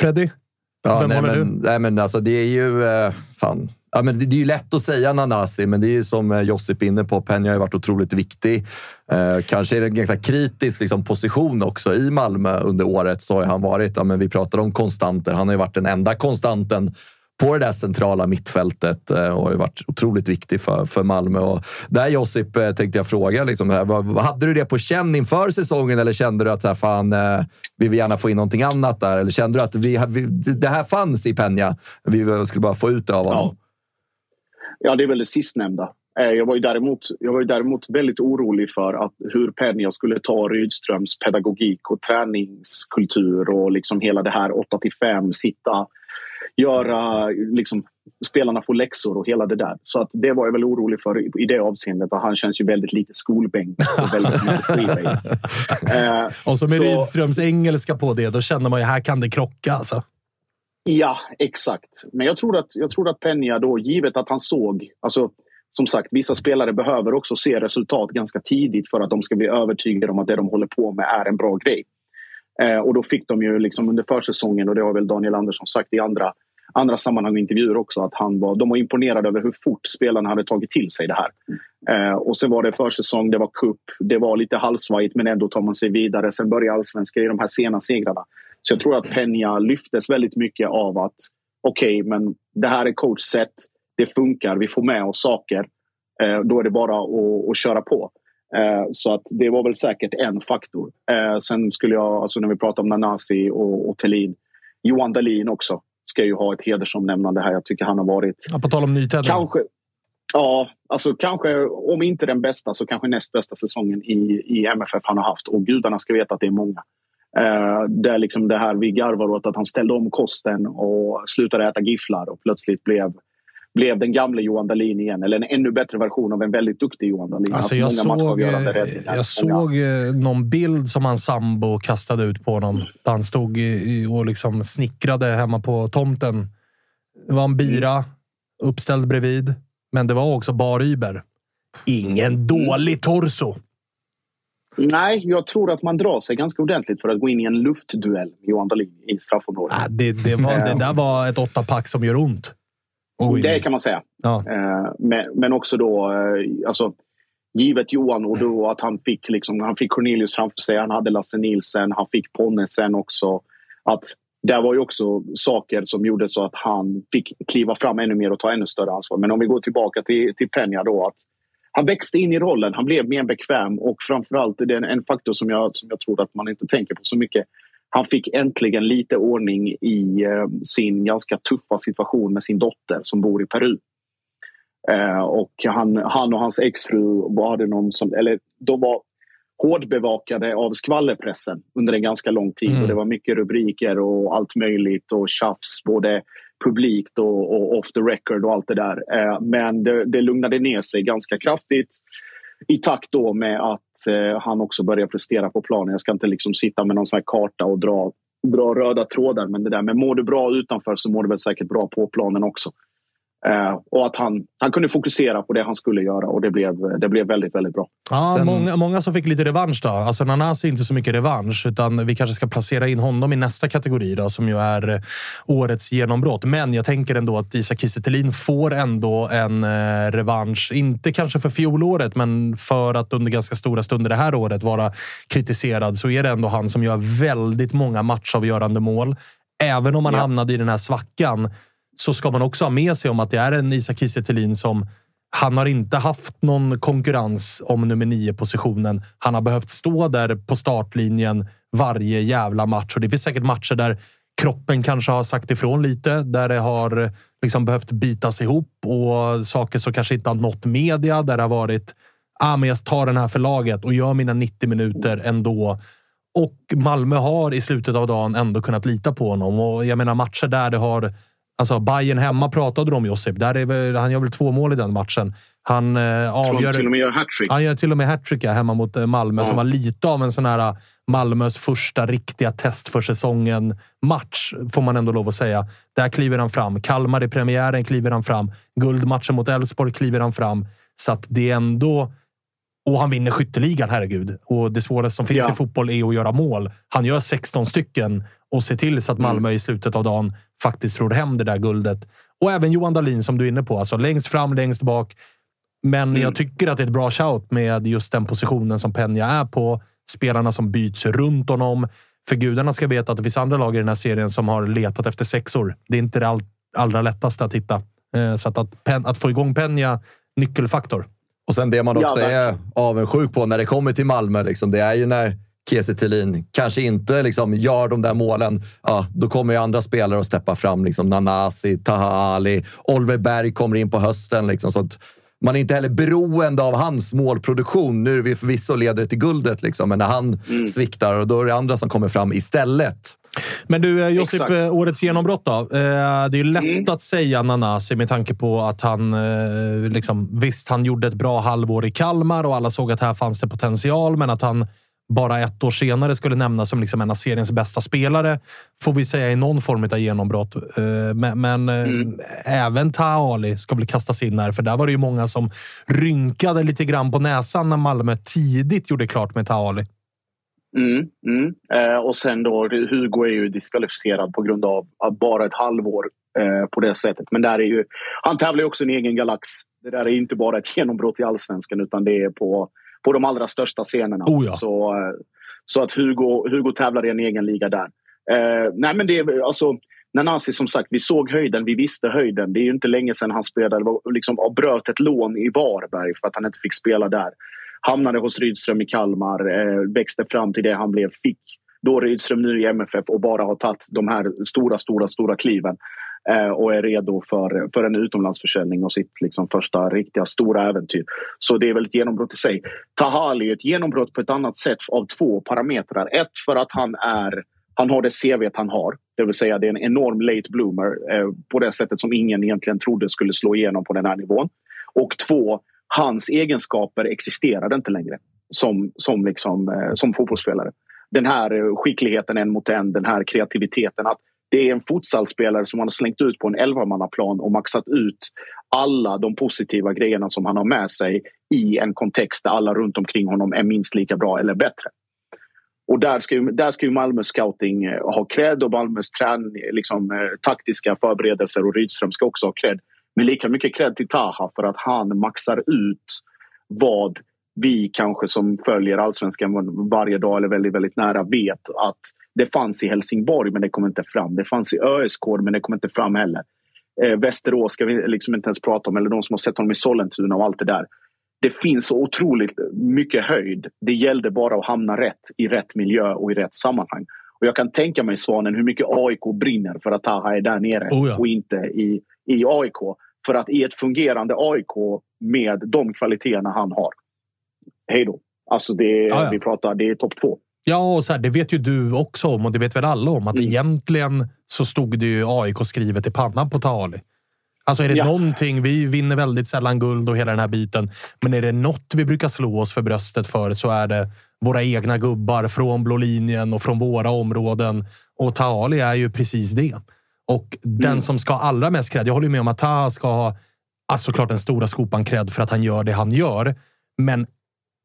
Freddy? Ja, Vem nej, håller men, nej, men alltså det är ju... Eh, fan. Ja, men det, det är ju lätt att säga Nanasi, men det är ju som eh, Josip inne på. Penja har ju varit otroligt viktig. Eh, kanske är det en ganska kritisk liksom, position också i Malmö under året. Så har han varit, ja, men vi pratar om konstanter. Han har ju varit den enda konstanten på det där centrala mittfältet eh, och har ju varit otroligt viktig för, för Malmö. Och där Josip eh, tänkte jag fråga, liksom, eh, hade du det på känn inför säsongen eller kände du att så här, fan, vi vill gärna få in någonting annat där? Eller kände du att vi, vi, det här fanns i Penja? Vi skulle bara få ut det av honom? Ja, det är väl det sistnämnda. Jag var, ju däremot, jag var ju däremot väldigt orolig för att hur Penja skulle ta Rydströms pedagogik och träningskultur och liksom hela det här 8 till 5, sitta, göra, liksom, spelarna får läxor och hela det där. Så att det var jag väl orolig för i- det avseendet. Han känns ju väldigt lite skolbänk och väldigt lite freebase. Eh, Och så med så- Rydströms engelska på det, då känner man ju här kan det krocka. Alltså. Ja, exakt. Men jag tror att, jag tror att Peña då, givet att han såg... Alltså, som sagt, vissa spelare behöver också se resultat ganska tidigt för att de ska bli övertygade om att det de håller på med är en bra grej. Eh, och då fick de ju liksom under försäsongen, och det har väl Daniel Andersson sagt i andra, andra sammanhang och intervjuer också, att han var, de var imponerade över hur fort spelarna hade tagit till sig det här. Eh, och sen var det försäsong, det var cup, det var lite halvsvajigt men ändå tar man sig vidare. Sen börjar allsvenskan i de här sena segrarna. Så jag tror att Peña lyftes väldigt mycket av att okej, men det här är coachsätt, det funkar, vi får med oss saker. Eh, då är det bara att, att köra på. Eh, så att det var väl säkert en faktor. Eh, sen skulle jag, alltså när vi pratar om Nanasi och, och Thelin, Johan Dahlin också ska ju ha ett hedersomnämnande här. Jag tycker han har varit Ja, På tal om nytändning. Kanske, ja, alltså kanske om inte den bästa så kanske näst bästa säsongen i, i MFF han har haft. Och gudarna ska veta att det är många. Eh, det är liksom det här vi garvar åt att han ställde om kosten och slutade äta gifflar och plötsligt blev, blev den gamle Johan Dahlin igen. Eller en ännu bättre version av en väldigt duktig Johan Dahlin. Alltså jag såg, eh, jag såg eh, någon bild som hans sambo kastade ut på honom. Han stod och liksom snickrade hemma på tomten. Det var en bira uppställd bredvid, men det var också bar Uber. Ingen dålig torso. Nej, jag tror att man drar sig ganska ordentligt för att gå in i en luftduell med Johan Dahlin i straffområdet. Ah, det, det, var, det där var ett åttapack som gör ont. Oj. Det kan man säga. Ja. Eh, men, men också då, eh, alltså, givet Johan och då att han fick, liksom, han fick Cornelius framför sig, han hade Lasse Nilsen, han fick Ponne sen också. Att där var ju också saker som gjorde så att han fick kliva fram ännu mer och ta ännu större ansvar. Men om vi går tillbaka till, till Peña då. Att han växte in i rollen, han blev mer bekväm och framförallt det är en, en faktor som jag, som jag tror att man inte tänker på så mycket. Han fick äntligen lite ordning i eh, sin ganska tuffa situation med sin dotter som bor i Peru. Eh, och han, han och hans exfru var det någon som, eller de var hårdbevakade av skvallerpressen under en ganska lång tid. Mm. Och det var mycket rubriker och allt möjligt och tjafs både publikt och, och off the record och allt det där. Eh, men det, det lugnade ner sig ganska kraftigt i takt då med att eh, han också börjar prestera på planen. Jag ska inte liksom sitta med någon sån karta och dra, dra röda trådar. Men det där med mår du bra utanför så mår du väl säkert bra på planen också. Eh, och att han, han kunde fokusera på det han skulle göra och det blev, det blev väldigt, väldigt bra. Ja, Sen... många, många som fick lite revansch då. Alltså Nanasi inte så mycket revansch, utan vi kanske ska placera in honom i nästa kategori då, som ju är årets genombrott. Men jag tänker ändå att Isak Kiese får ändå en eh, revansch. Inte kanske för fjolåret, men för att under ganska stora stunder det här året vara kritiserad så är det ändå han som gör väldigt många matchavgörande mål. Även om man ja. hamnade i den här svackan så ska man också ha med sig om att det är en Isak Kiese som han har inte haft någon konkurrens om nummer nio positionen. Han har behövt stå där på startlinjen varje jävla match och det finns säkert matcher där kroppen kanske har sagt ifrån lite, där det har liksom behövt bitas ihop och saker som kanske inte har nått media, där det har varit ah, men jag tar den här för laget och gör mina 90 minuter ändå. Och Malmö har i slutet av dagen ändå kunnat lita på honom och jag menar matcher där det har Alltså Bayern hemma pratade du om Josip. Där är väl, han gör väl två mål i den matchen. Han eh, avgör... till och med gör hattrick. Han gör till och med hattrick ja, hemma mot eh, Malmö, ja. som var lite av en sån här eh, Malmös första riktiga test för säsongen-match, får man ändå lov att säga. Där kliver han fram. Kalmar i premiären kliver han fram. Guldmatchen mot Elfsborg kliver han fram. Så att det är ändå... Och han vinner skytteligan, herregud. Och det svåraste som finns ja. i fotboll är att göra mål. Han gör 16 stycken och ser till så att Malmö mm. i slutet av dagen faktiskt ror hem det där guldet. Och även Johan Dahlin som du är inne på. Alltså längst fram, längst bak. Men mm. jag tycker att det är ett bra shout med just den positionen som Penja är på. Spelarna som byts runt honom. För gudarna ska veta att det finns andra lag i den här serien som har letat efter sexor. Det är inte det all, allra lättaste att hitta. Eh, så att, att, att få igång Penja, nyckelfaktor. Och sen det man också ja, är avundsjuk på när det kommer till Malmö, liksom, det är ju när Kiese Thelin kanske inte liksom gör de där målen, ja, då kommer ju andra spelare att steppa fram. Liksom Nanasi, Taha Ali, Oliver Berg kommer in på hösten. Liksom, så man är inte heller beroende av hans målproduktion. Nu är vi förvisso ledare till guldet, liksom, men när han mm. sviktar, och då är det andra som kommer fram istället. Men du, eh, Josip, Exakt. Eh, årets genombrott då? Eh, det är lätt mm. att säga Nanasi med tanke på att han... Liksom, visst, han gjorde ett bra halvår i Kalmar och alla såg att här fanns det potential, men att han bara ett år senare skulle nämnas som liksom en av seriens bästa spelare, får vi säga i någon form av genombrott. Men, men mm. även Taali ska väl kastas in här, för där var det ju många som rynkade lite grann på näsan när Malmö tidigt gjorde klart med Taali. Mm, mm. Eh, och sen då, Hugo är ju diskvalificerad på grund av bara ett halvår eh, på det sättet. Men där är ju, han tävlar ju också i en egen galax. Det där är inte bara ett genombrott i allsvenskan utan det är på på de allra största scenerna. Oh ja. så, eh, så att Hugo, Hugo tävlar i en egen liga där. Eh, nej men det är alltså Nanasi som sagt, vi såg höjden, vi visste höjden. Det är ju inte länge sedan han spelade, liksom bröt ett lån i Varberg för att han inte fick spela där. Hamnade hos Rydström i Kalmar, eh, växte fram till det han blev, fick då Rydström nu i MFF och bara har tagit de här stora, stora, stora kliven. Eh, och är redo för, för en utomlandsförsäljning och sitt liksom första riktiga stora äventyr. Så det är väl ett genombrott i sig. Tahali är ett genombrott på ett annat sätt av två parametrar. Ett för att han är han har det CV han har, det vill säga det är en enorm late bloomer eh, på det sättet som ingen egentligen trodde skulle slå igenom på den här nivån. Och två, hans egenskaper existerade inte längre som, som, liksom, eh, som fotbollsspelare. Den här eh, skickligheten en mot en, den här kreativiteten. Att det är en futsalspelare som man har slängt ut på en elvamannaplan och maxat ut alla de positiva grejerna som han har med sig i en kontext där alla runt omkring honom är minst lika bra eller bättre. Och där ska ju, där ska ju Malmö scouting eh, ha cred och Malmös trän, liksom, taktiska förberedelser och Rydström ska också ha cred. Men lika mycket cred till Taha för att han maxar ut vad vi kanske som följer allsvenskan varje dag eller väldigt, väldigt nära vet att det fanns i Helsingborg men det kom inte fram. Det fanns i ÖSK men det kom inte fram heller. Eh, Västerås ska vi liksom inte ens prata om eller de som har sett honom i Sollentuna och allt det där. Det finns så otroligt mycket höjd. Det gällde bara att hamna rätt i rätt miljö och i rätt sammanhang. Och jag kan tänka mig Svanen hur mycket AIK brinner för att Taha är där nere oh ja. och inte i, i AIK. För att i ett fungerande AIK med de kvaliteterna han har hej då. Alltså det, ja, ja. vi pratar, det är topp två. Ja, och så här, det vet ju du också om och det vet väl alla om att Mm. egentligen så stod det ju AIK skrivet i pannan på Tahali. Alltså är det Ja. någonting, vi vinner väldigt sällan guld och hela den här biten. Men är det något vi brukar slå oss för bröstet för så är det våra egna gubbar från blå linjen och från våra områden. Och Tahali är ju precis det. Och den Mm. som ska ha allra mest cred, jag håller med om att Taha ska ha alltså såklart den stora skopan cred för att han gör det han gör. Men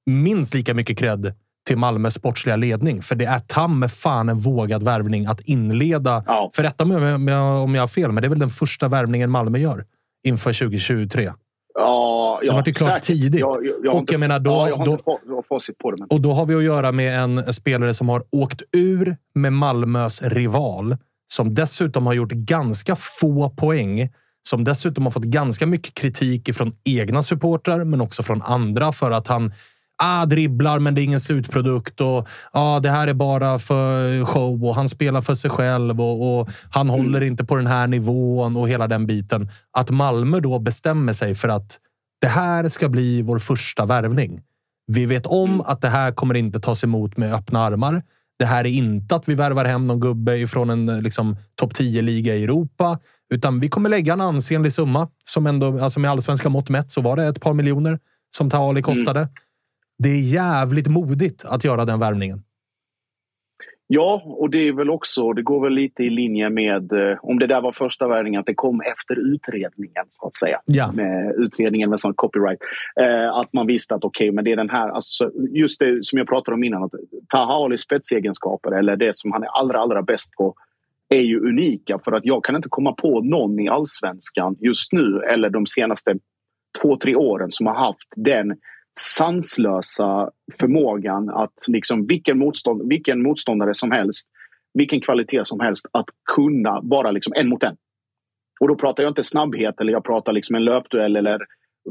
minst lika mycket cred till Malmös sportsliga ledning. För det är ta med fan en vågad värvning att inleda. Ja. För rätta mig om jag, om jag har fel, men det är väl den första värvningen Malmö gör inför 2023. Ja, ja, Det vart ju klart säkert. tidigt. Jag, jag, jag Och inte, jag menar, då- ja, jag har då- inte har facit på det. Men. Och då har vi att göra med en spelare som har åkt ur med Malmös rival. Som dessutom har gjort ganska få poäng. Som dessutom har fått ganska mycket kritik från egna supportrar, men också från andra för att han ah, dribblar, men det är ingen slutprodukt. Och, ah, det här är bara för show och han spelar för sig själv och, och han håller inte på den här nivån och hela den biten. Att Malmö då bestämmer sig för att det här ska bli vår första värvning. Vi vet om att det här kommer inte tas emot med öppna armar. Det här är inte att vi värvar hem någon gubbe ifrån en liksom, topp 10-liga i Europa. Utan vi kommer lägga en ansenlig summa. Som ändå, alltså med allsvenska mått mätt så var det ett par miljoner som Taali kostade. Det är jävligt modigt att göra den värvningen. Ja, och det är väl också, det går väl lite i linje med, eh, om det där var första värvningen, att det kom efter utredningen så att säga. Ja. Med utredningen med sån copyright. Eh, att man visste att okej, men det är den här, alltså, just det som jag pratade om innan, att Taha Alis spetsegenskaper eller det som han är allra, allra bäst på är ju unika för att jag kan inte komma på någon i allsvenskan just nu eller de senaste två, tre åren som har haft den sanslösa förmågan att liksom vilken, motstånd, vilken motståndare som helst, vilken kvalitet som helst, att kunna bara liksom en mot en. Och då pratar jag inte snabbhet eller jag pratar liksom en löpduell eller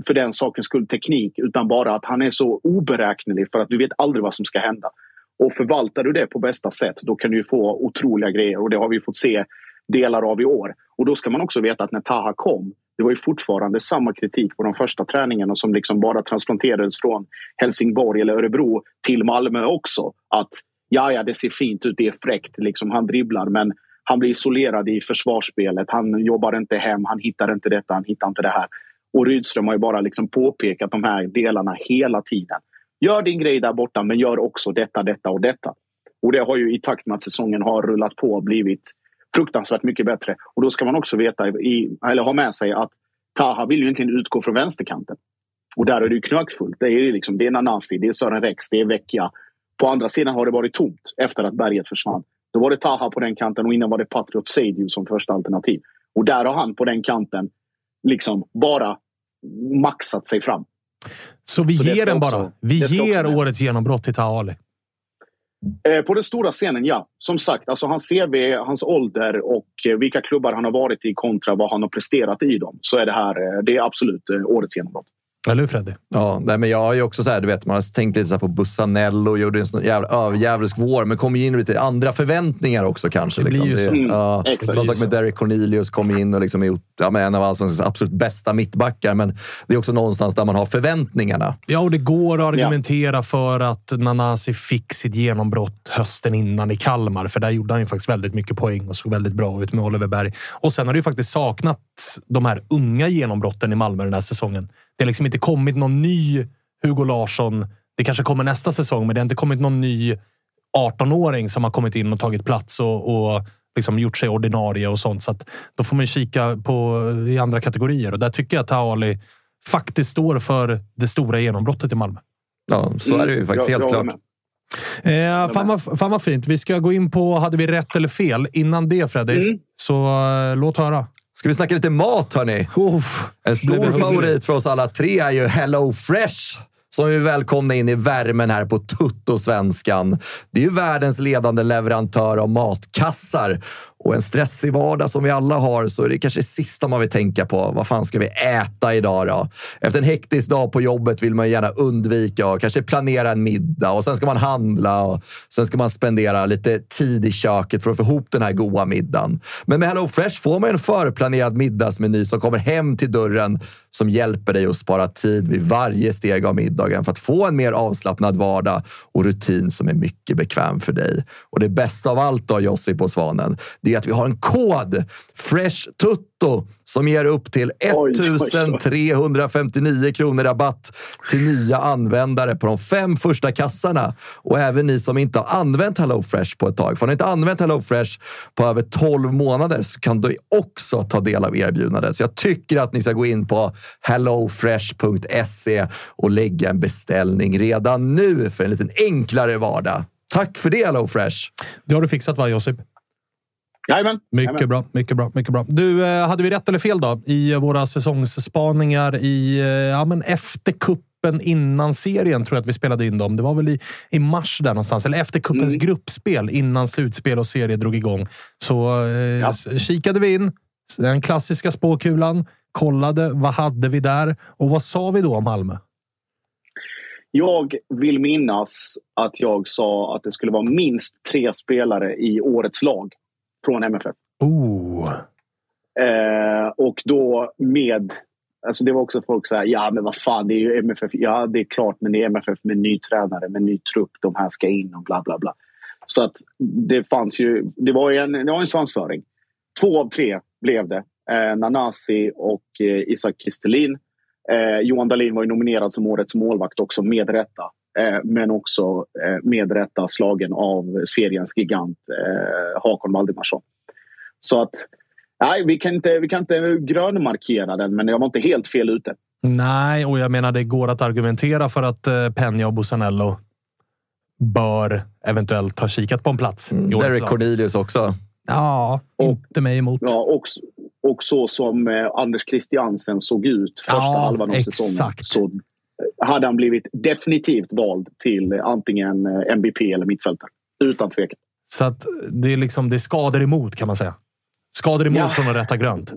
för den sakens skull teknik utan bara att han är så oberäknelig för att du vet aldrig vad som ska hända. Och förvaltar du det på bästa sätt då kan du få otroliga grejer och det har vi fått se delar av i år. Och då ska man också veta att när Taha kom det var ju fortfarande samma kritik på de första träningarna som liksom bara transplanterades från Helsingborg eller Örebro till Malmö också. Att ja, ja, det ser fint ut, det är fräckt, liksom, han dribblar men han blir isolerad i försvarsspelet. Han jobbar inte hem, han hittar inte detta, han hittar inte det här. Och Rydström har ju bara liksom påpekat de här delarna hela tiden. Gör din grej där borta, men gör också detta, detta och detta. Och det har ju i takt med att säsongen har rullat på blivit fruktansvärt mycket bättre. Och då ska man också veta, i, eller ha med sig att Taha vill ju egentligen utgå från vänsterkanten. Och där är det ju knökfullt. Det är, liksom, det är Nanasi, det är Sören Rex, det är Vecchia. På andra sidan har det varit tomt efter att berget försvann. Då var det Taha på den kanten och innan var det Patriot Seidiu som första alternativ. Och där har han på den kanten liksom bara maxat sig fram. Så vi Så ger den också- bara. Vi ger årets genombrott till. Eh, Eh, på den stora scenen, ja. Som sagt, alltså hans CV, hans ålder och eh, vilka klubbar han har varit i kontra vad han har presterat i dem. Så är det här eh, det är absolut årets genombrott. Eller hur Freddy? Ja, nej, men jag är ju också så här, du vet, man har tänkt lite så här på Bussanello, gjorde en sån jävla överjävlisk vår, men kom ju in med lite andra förväntningar också kanske. Det blir liksom. ju så. Mm, ja, samma blir sak med. Derek Cornelius, kom in och liksom är ja, men en av allsvenskans absolut bästa mittbackar, men det är också någonstans där man har förväntningarna. Ja, och det går att argumentera för att Nanasi fick sitt genombrott hösten innan i Kalmar. För där gjorde han ju faktiskt väldigt mycket poäng och såg väldigt bra ut med Oliver Berg. Och sen har det ju faktiskt saknats de här unga genombrotten i Malmö den här säsongen. Det har liksom inte kommit någon ny Hugo Larsson. Det kanske kommer nästa säsong, men det har inte kommit någon ny 18-åring som har kommit in och tagit plats och, och liksom gjort sig ordinarie och sånt. Så att då får man ju kika på i andra kategorier och där tycker jag att Taali faktiskt står för det stora genombrottet i Malmö. Ja, så är det ju faktiskt Jag- helt klart. Eh, fan, vad, fan vad fint. Vi ska gå in på hade vi rätt eller fel. Innan det Freddy, Mm. så eh, låt höra. Ska vi snacka lite mat, hörni? Uff. En stor favorit för oss alla tre är ju Hello Fresh som vi välkomnar in i värmen här på Tuttosvenskan. Det är ju världens ledande leverantör av matkassar. Och en stressig vardag som vi alla har så är det kanske det sista man vill tänka på. Vad fan ska vi äta idag då? Efter en hektisk dag på jobbet vill man gärna undvika och kanske planera en middag och sen ska man handla och sen ska man spendera lite tid i köket för att få ihop den här goda middagen. Men med HelloFresh får man en förplanerad middagsmeny som kommer hem till dörren som hjälper dig att spara tid vid varje steg av middagen för att få en mer avslappnad vardag och rutin som är mycket bekväm för dig. Och det bästa av allt då, Josip och Svanen, det är att vi har en kod, Fresh Tutto, som ger upp till 1359 kronor rabatt till nya användare på de fem första kassarna. Och även ni som inte har använt HelloFresh på ett tag. För har ni inte använt HelloFresh på över 12 månader så kan du också ta del av erbjudandet. Så jag tycker att ni ska gå in på hellofresh.se och lägga en beställning redan nu för en liten enklare vardag. Tack för det HelloFresh! Det har du fixat va, Josip? Jajamän. Mycket Jajamän. bra, mycket bra, mycket bra. Du, eh, hade vi rätt eller fel då i våra säsongsspaningar i, eh, ja, men efter kuppen innan serien tror jag att vi spelade in dem. Det var väl i, i mars där någonstans, eller efter kuppens gruppspel innan slutspel och serie drog igång. Så eh, kikade vi in den klassiska spåkulan, kollade vad hade vi där och vad sa vi då om Malmö? Jag vill minnas att jag sa att det skulle vara minst tre spelare i årets lag från MFF. Oh. Eh, och då med... Alltså det var också folk så här, ja men vad fan, det är ju MFF. Ja, det är klart, men det är MFF med ny tränare, med ny trupp. De här ska in och bla bla bla. Så att det fanns ju... Det var ju en, det var en svansföring. Två av tre blev det. Eh, Nanasi och eh, Isak Kristelin. Eh, Johan Dahlin var ju nominerad som årets målvakt också med rätta. Eh, men också eh, med rätta slagen av seriens gigant eh, Hakon Valdimarsson. Så att nej, vi kan inte, vi kan inte grönmarkera den, men jag var inte helt fel ute. Nej, och jag menar det går att argumentera för att eh, Peña och Busanello bör eventuellt ha kikat på en plats. årets Derek lag. Cornelius också. Ja, inte mig emot. Ja, och, och så som eh, Anders Christiansen såg ut första Ja, halvan av säsongen exakt. så eh, hade han blivit definitivt vald till antingen eh, MVP eller mittfältare. Utan tvekan. Så att det är liksom det är skador emot kan man säga. Skador emot Ja. från att rätta grönt.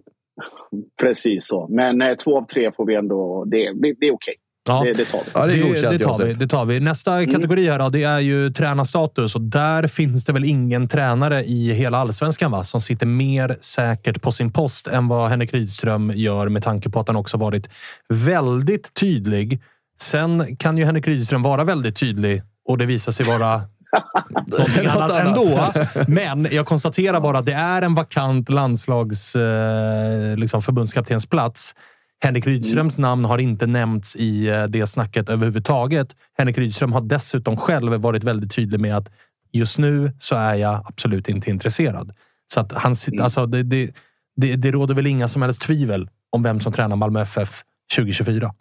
Precis så. Men eh, två av tre får vi ändå... Det, det, det är okej. Ja. Det, det tar vi. Ja, det Det, det, tar vi, det tar vi. Nästa kategori här då, det är ju tränarstatus. Och där finns det väl ingen tränare i hela allsvenskan va? som sitter mer säkert på sin post än vad Henrik Rydström gör med tanke på att han också varit väldigt tydlig. Sen kan ju Henrik Rydström vara väldigt tydlig och det visar sig vara någonting annat ändå. Men jag konstaterar bara att det är en vakant landslags eh, liksom förbundskaptensplats. Henrik Rydströms namn har inte nämnts i eh, det snacket överhuvudtaget. Henrik Rydström har dessutom själv varit väldigt tydlig med att just nu så är jag absolut inte intresserad. Så att han, sit- alltså, det, det, det, det råder väl inga som helst tvivel om vem som tränar Malmö FF 2024.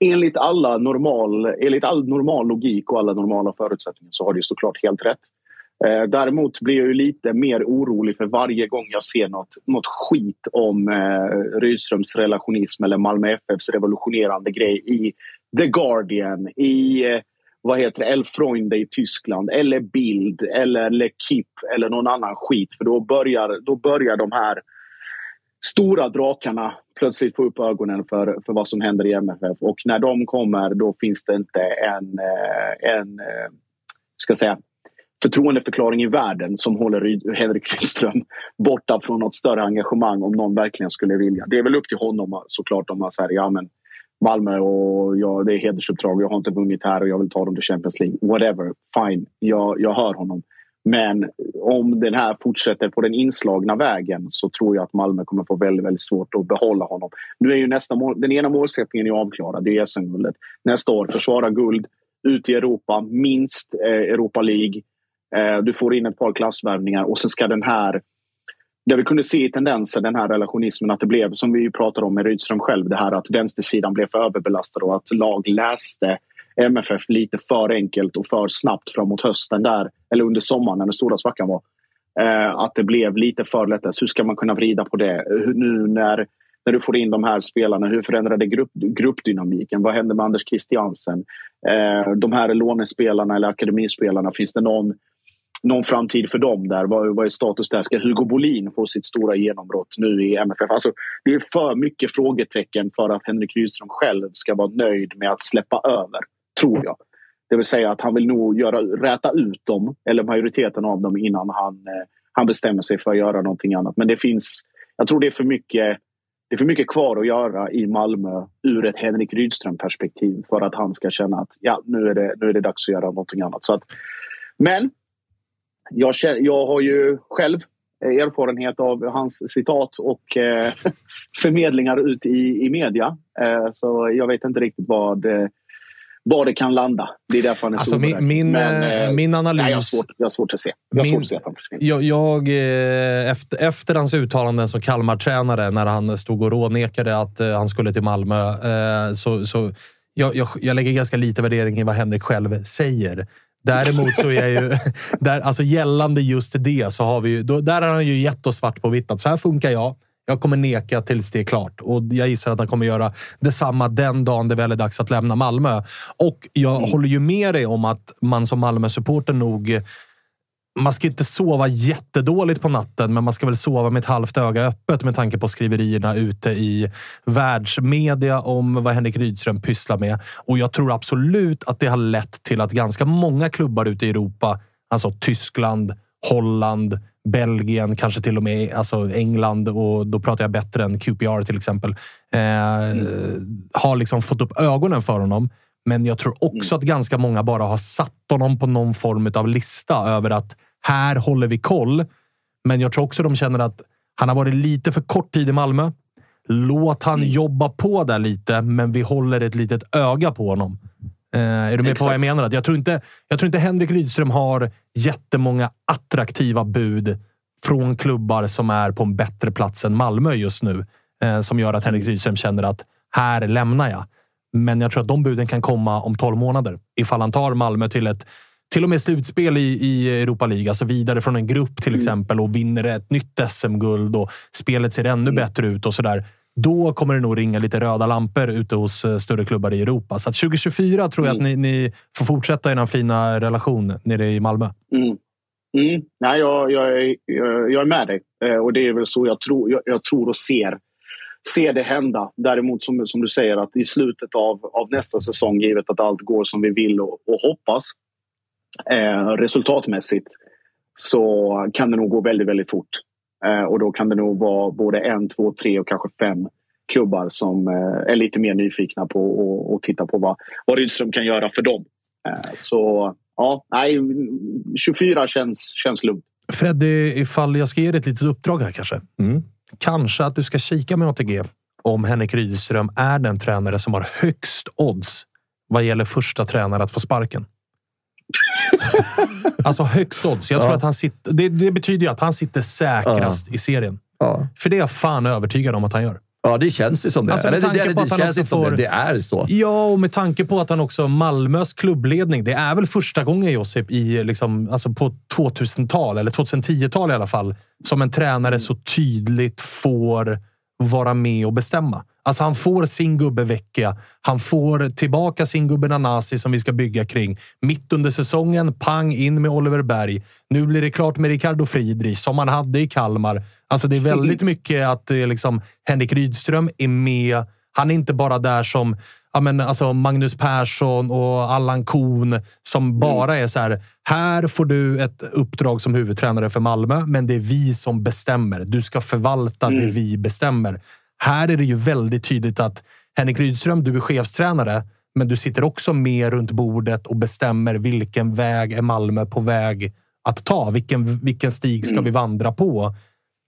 enligt, alla normal, enligt all normal logik och alla normala förutsättningar så har ju såklart helt rätt. Eh, däremot blir jag ju lite mer orolig för varje gång jag ser något, något skit om eh, Rydströms relationism eller Malmö FFs revolutionerande grej i The Guardian, i eh, vad heter det, El Freunde i Tyskland eller Bild eller L'Equipe eller någon annan skit. För då börjar, då börjar de här stora drakarna plötsligt få upp ögonen för, för vad som händer i MFF. Och när de kommer då finns det inte en, eh, en eh, ska säga, förtroendeförklaring i världen som håller Henrik Rydström borta från något större engagemang om någon verkligen skulle vilja. Det är väl upp till honom såklart om man säger ja men Malmö och ja, det är hedersuppdrag. Jag har inte vunnit här och jag vill ta dem till Champions League. Whatever, fine. Jag, jag hör honom. Men om den här fortsätter på den inslagna vägen så tror jag att Malmö kommer få väldigt, väldigt svårt att behålla honom. Nu är ju nästa mål, den ena målsättningen är avklarad, det är SM-guldet. Nästa år, försvara guld, ut i Europa, minst eh, Europa League. Eh, du får in ett par klassvärvningar och sen ska den här där vi kunde se i tendenser den här relationismen att det blev, som vi pratade om med Rydström själv, det här att vänstersidan blev för överbelastad och att lag läste MFF lite för enkelt och för snabbt framåt hösten där, eller under sommaren när den stora svackan var. Eh, att det blev lite för lätt. Alltså, hur ska man kunna vrida på det? Hur, nu när, när du får in de här spelarna, hur förändrade grupp, gruppdynamiken? Vad händer med Anders Christiansen? Eh, de här lånespelarna eller akademispelarna, finns det någon någon framtid för dem där? Vad, vad är status där? Ska Hugo Bolin få sitt stora genombrott nu i MFF? Alltså, det är för mycket frågetecken för att Henrik Rydström själv ska vara nöjd med att släppa över, tror jag. Det vill säga att han vill nog göra, räta ut dem, eller majoriteten av dem, innan han, eh, han bestämmer sig för att göra någonting annat. Men det finns, jag tror det är för mycket det är för mycket kvar att göra i Malmö ur ett Henrik Rydström-perspektiv för att han ska känna att ja, nu, är det, nu är det dags att göra någonting annat. Så att, men jag, jag har ju själv erfarenhet av hans citat och eh, förmedlingar ut i, i media. Eh, så jag vet inte riktigt vad, eh, var det kan landa. Det är därför han är alltså, min, min, Men, eh, eh, min analys... Nej, jag, har svårt, jag har svårt att se. Jag, min, se jag, jag, eh, efter, efter hans uttalanden som Kalmar-tränare, när han stod och rånekade att han skulle till Malmö, så, så jag, jag, jag lägger ganska lite värdering i vad Henrik själv säger. Däremot så är ju, där, alltså gällande just det, så har vi ju, då, där har han ju gett oss svart på vitt att så här funkar jag. Jag kommer neka tills det är klart och jag gissar att han kommer göra detsamma den dagen det väl är dags att lämna Malmö. Och jag mm. håller ju med dig om att man som Malmö-supporter nog man ska inte sova jättedåligt på natten, men man ska väl sova med ett halvt öga öppet med tanke på skriverierna ute i världsmedia om vad Henrik Rydström pysslar med. Och jag tror absolut att det har lett till att ganska många klubbar ute i Europa, alltså Tyskland, Holland, Belgien, kanske till och med alltså England och då pratar jag bättre än QPR till exempel. Eh, mm. Har liksom fått upp ögonen för honom. Men jag tror också mm. att ganska många bara har satt honom på någon form av lista över att här håller vi koll. Men jag tror också de känner att han har varit lite för kort tid i Malmö. Låt han mm. jobba på där lite, men vi håller ett litet öga på honom. Eh, är du med Exakt. på vad jag menar? Jag tror, inte, jag tror inte Henrik Rydström har jättemånga attraktiva bud från klubbar som är på en bättre plats än Malmö just nu. Eh, som gör att Henrik Rydström känner att här lämnar jag. Men jag tror att de buden kan komma om 12 månader. Ifall han tar Malmö till ett till och med slutspel i, i Europa League, alltså vidare från en grupp till mm. exempel och vinner ett nytt SM-guld och spelet ser ännu mm. bättre ut och sådär. Då kommer det nog ringa lite röda lampor ute hos eh, större klubbar i Europa. Så 2024 tror jag mm. att ni, ni, får fortsätta er fina relation nere i Malmö. Mm. Mm. Nej, jag, jag, är, jag, är med dig. Eh, och det är väl så jag tror, jag, jag tror och ser se det hända. Däremot som, som du säger att i slutet av, av nästa säsong, givet att allt går som vi vill och, och hoppas eh, resultatmässigt, så kan det nog gå väldigt, väldigt fort. Eh, och då kan det nog vara både en, två, tre och kanske fem klubbar som eh, är lite mer nyfikna på att titta på vad, vad Rydström kan göra för dem. Eh, så ja, nej, 24 känns, känns lugnt. Freddy, ifall jag ska ge dig ett litet uppdrag här kanske. Mm kanske att du ska kika med ATG om Henrik Rydström är den tränare som har högst odds vad gäller första tränare att få sparken. alltså högst odds. Jag tror ja. att han sitter, det, det, betyder att han sitter säkrast ja. i serien. Ja. För det är jag fan övertygad om att han gör. Ja, det känns ju som det. Alltså, det, det, det, det känns får, det. Det är så. Ja, och med tanke på att han också Malmös klubbledning. Det är väl första gången Josip i liksom, alltså på 2000-tal, eller 2010-tal i alla fall, som en tränare så tydligt får vara med och bestämma. Alltså han får sin gubbe Vecchia. Han får tillbaka sin gubbe Nanasi som vi ska bygga kring. Mitt under säsongen, pang in med Oliver Berg. Nu blir det klart med Ricardo Friedrich som han hade i Kalmar. Alltså det är väldigt mycket att det är liksom Henrik Rydström är med. Han är inte bara där som ja, men alltså Magnus Persson och Allan Kuhn som mm. bara är så här. Här får du ett uppdrag som huvudtränare för Malmö, men det är vi som bestämmer. Du ska förvalta mm. det vi bestämmer. Här är det ju väldigt tydligt att Henrik Rydström, du är chefstränare, men du sitter också med runt bordet och bestämmer vilken väg är Malmö på väg att ta? Vilken, vilken stig ska mm. vi vandra på?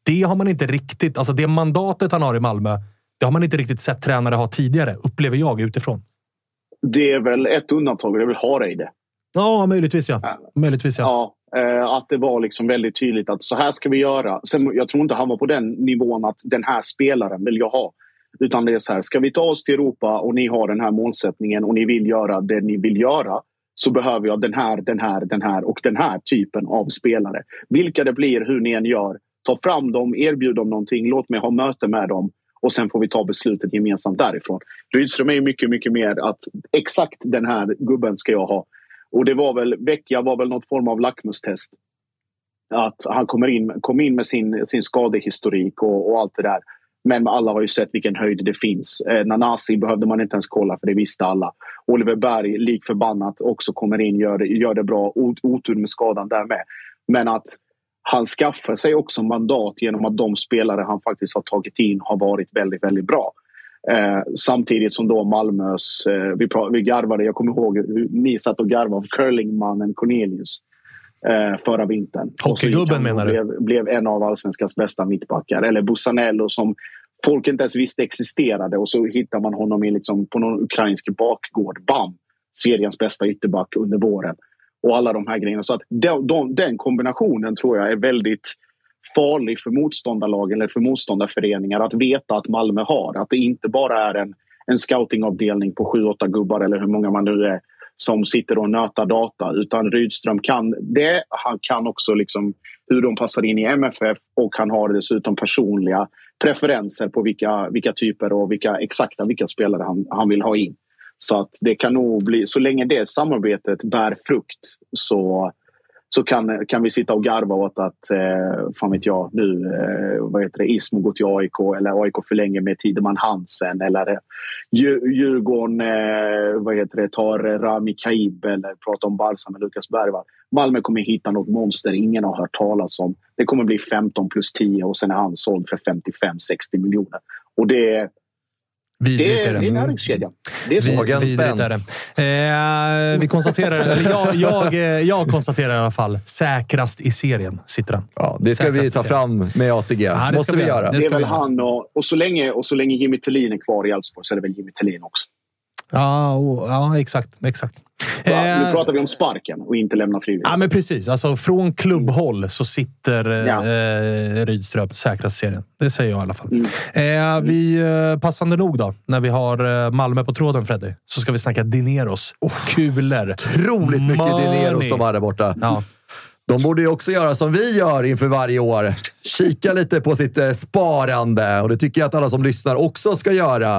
Det har man inte riktigt, alltså det mandatet han har i Malmö, det har man inte riktigt sett tränare ha tidigare, upplever jag utifrån. Det är väl ett undantag, det är väl Hareide. Ja, möjligtvis ja. Möjligtvis ja. ja Eh, att det var liksom väldigt tydligt att så här ska vi göra. Sen, jag tror inte han var på den nivån att den här spelaren vill jag ha. Utan det är så här, ska vi ta oss till Europa och ni har den här målsättningen och ni vill göra det ni vill göra så behöver jag den här, den här, den här och den här typen av spelare. Vilka det blir, hur ni än gör, ta fram dem, erbjud dem någonting, låt mig ha möte med dem och sen får vi ta beslutet gemensamt därifrån. Rydström är mycket, mycket mer att exakt den här gubben ska jag ha. Och det var väl, Vecchia var väl något form av lackmustest. att han kommer in, kom in med sin, sin skadehistorik och, och allt det där. Men alla har ju sett vilken höjd det finns. Eh, Nanasi behövde man inte ens kolla för det visste alla. Oliver Berg, lik förbannat, också kommer in gör, gör det bra. Otur med skadan där med. Men att han skaffar sig också mandat genom att de spelare han faktiskt har tagit in har varit väldigt, väldigt bra. Eh, samtidigt som då Malmös... Eh, vi, vi garvade, jag kommer ihåg hur ni satt och garvade av curlingmannen Cornelius eh, förra vintern. Hockeygubben menar du? Blev, blev en av allsvenskans bästa mittbackar. Eller Bussanello som folk inte ens visste existerade och så hittar man honom i liksom, på någon ukrainsk bakgård. Bam! Seriens bästa ytterback under våren. Och alla de här grejerna. Så att de, de, den kombinationen tror jag är väldigt farlig för motståndarlag eller för motståndarföreningar att veta att Malmö har. Att det inte bara är en, en scoutingavdelning på sju, åtta gubbar eller hur många man nu är som sitter och nötar data. Utan Rydström kan det. Han kan också liksom hur de passar in i MFF och han har dessutom personliga preferenser på vilka, vilka typer och vilka exakta vilka spelare han, han vill ha in. Så att det kan nog bli, så länge det samarbetet bär frukt så så kan, kan vi sitta och garva åt att, eh, fan vet jag, nu eh, vad heter det, Ismo går till AIK eller AIK förlänger med Tideman Hansen eller eh, Djurgården eh, vad heter det, tar Rami Kaib eller pratar om Barca med Lukas Bergvall. Malmö kommer hitta något monster ingen har hört talas om. Det kommer bli 15 plus 10 och sen är han såld för 55-60 miljoner. Och det Vidrigt det, är det. det är näringskedjan. Det är så. Vidrigt är det. Eh, vi konstaterar, eller jag, jag, eh, jag konstaterar i alla fall, säkrast i serien sitter han. Ja, det ska säkrast vi ta fram med ATG. Ja, det måste vi vi göra. göra. Det är väl han och, och, så länge, och så länge Jimmy Tillin är kvar i Elfsborg så är det väl Jimmy Tillin också. Ja, och, ja exakt. exakt. Eh, Nu pratar vi om sparken och inte lämna frivilligt. Ja, men precis. Alltså, från klubbhåll så sitter eh, Ja. eh, Rydström säkrast serien. Det säger jag i alla fall. Mm. Eh, vi, eh, passande nog då, när vi har eh, Malmö på tråden, Freddy, så ska vi snacka Dineros. Kulor. Otroligt mycket Money. Dineros de har där borta. Ja. De borde ju också göra som vi gör inför varje år. Kika lite på sitt eh, sparande och det tycker jag att alla som lyssnar också ska göra.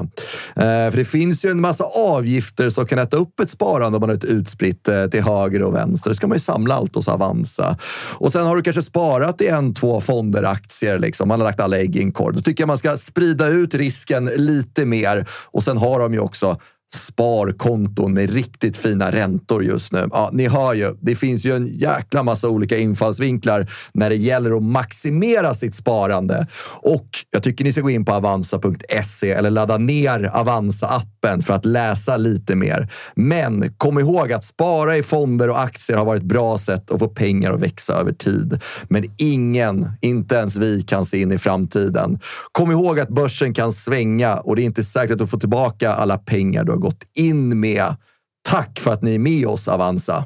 Eh, för det finns ju en massa avgifter som kan äta upp ett sparande om man har ett utspritt eh, till höger och vänster. Det ska man ju samla allt hos Avanza. Och sen har du kanske sparat i en, två fonder, aktier. Liksom. Man har lagt alla ägg i en korg. Då tycker jag man ska sprida ut risken lite mer. Och sen har de ju också sparkonton med riktigt fina räntor just nu. Ja, ni hör ju, det finns ju en jäkla massa olika infallsvinklar när det gäller att maximera sitt sparande. Och jag tycker ni ska gå in på avanza.se eller ladda ner Avanza-appen för att läsa lite mer. Men kom ihåg att spara i fonder och aktier har varit ett bra sätt att få pengar att växa över tid. Men ingen, inte ens vi, kan se in i framtiden. Kom ihåg att börsen kan svänga och det är inte säkert att du får tillbaka alla pengar du har gått in med. Tack för att ni är med oss, Avanza.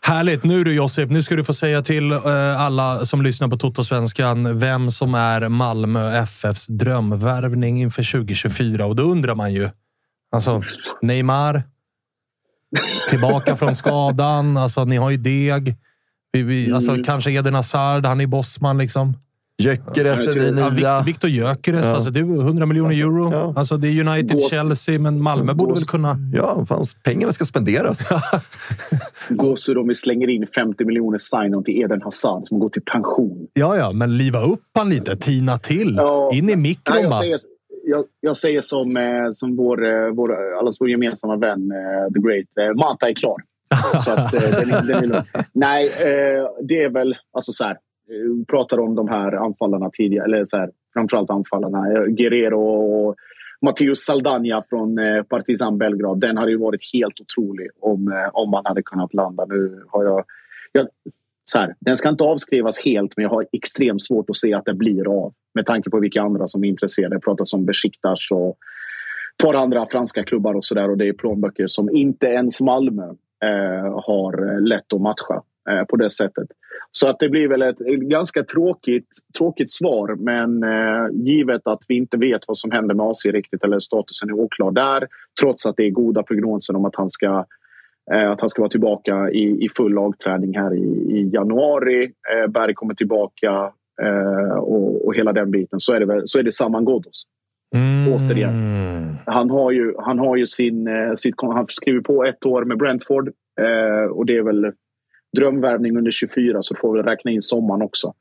Härligt! Nu du Josip, nu ska du få säga till eh, alla som lyssnar på Toto-svenskan vem som är Malmö FFs drömvärvning inför 2024. Och då undrar man ju. Alltså, Neymar. Tillbaka från skadan. Alltså, ni har ju deg. Vi, vi, alltså, Mm. Kanske Eden Hazard. Han är bossman liksom. Gyökeres är Ja, det Ja, nya. Victor Gyökeres. Ja. Alltså, det är 100 miljoner euro. ja. Alltså, det är United, Gås- Chelsea, men Malmö borde Gås- väl kunna... Ja, fan, pengarna ska spenderas. Gåshud om vi slänger in 50 miljoner sign-on till Eden Hazard som går till pension. Ja, ja, men liva upp han lite. Tina till. Ja. In i Nej, mikron jag, bara. säger, jag, jag säger som, eh, som vår, eh, vår, allas vår gemensamma vän, eh, The Great. Mata är klar. Så att, den, är- den är. Nej, det är väl... Alltså så här, Eh, pratade om de här anfallarna tidigare. Eller så här, framförallt anfallarna. Eh, Guerrero och Matteus Saldana från eh, Partizan Belgrad. Den hade ju varit helt otrolig om, om man hade kunnat landa. Nu har jag... jag så här, den ska inte avskrivas helt, men jag har extremt svårt att se att det blir av. Med tanke på vilka andra som är intresserade. Det pratas om Besiktas och ett par andra franska klubbar och sådär. Och det är plånböcker som inte ens Malmö eh, har lätt att matcha eh, på det sättet. Så att det blir väl ett ganska tråkigt, tråkigt svar. Men eh, givet att vi inte vet vad som händer med AC riktigt eller statusen är oklar där. Trots att det är goda prognoser om att han ska eh, att han ska vara tillbaka i, i full lagträning här i, i januari. Eh, Berg kommer tillbaka eh, och, och hela den biten. Så är det, väl, så är det Saman Ghoddos. Mm. återigen. Han har ju, han har ju sin, eh, sitt, han skriver på ett år med Brentford. Eh, och det är väl drömvärvning under 24 så får vi räkna in sommaren också.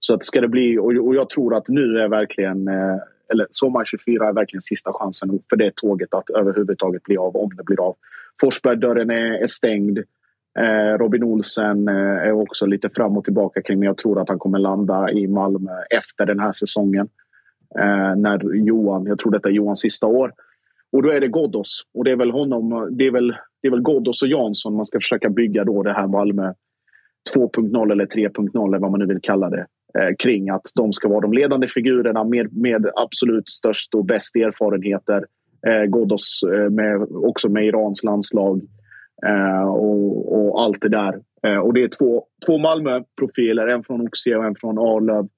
Så att ska det bli, och jag tror att nu är verkligen, eh, eller sommar 24 är verkligen sista chansen för det tåget att överhuvudtaget bli av, om det blir av. Forsberg-dörren är, är stängd. Eh, Robin Olsen eh, är också lite fram och tillbaka kring men jag tror att han kommer landa i Malmö efter den här säsongen. när Johan, jag tror detta är Johans sista år. Och då är det Ghoddos. Och det är väl honom, det är väl, det är väl Ghoddos och Jansson man ska försöka bygga då det här Malmö 2.0 eller 3.0 eller vad man nu vill kalla det eh, kring att de ska vara de ledande figurerna med, med absolut störst och bäst erfarenheter. Eh, Ghoddos eh, med, också med Irans landslag eh, och, och, allt det där. Eh, och det är två, två Malmö-profiler, en från Oxie och en från Arlöv.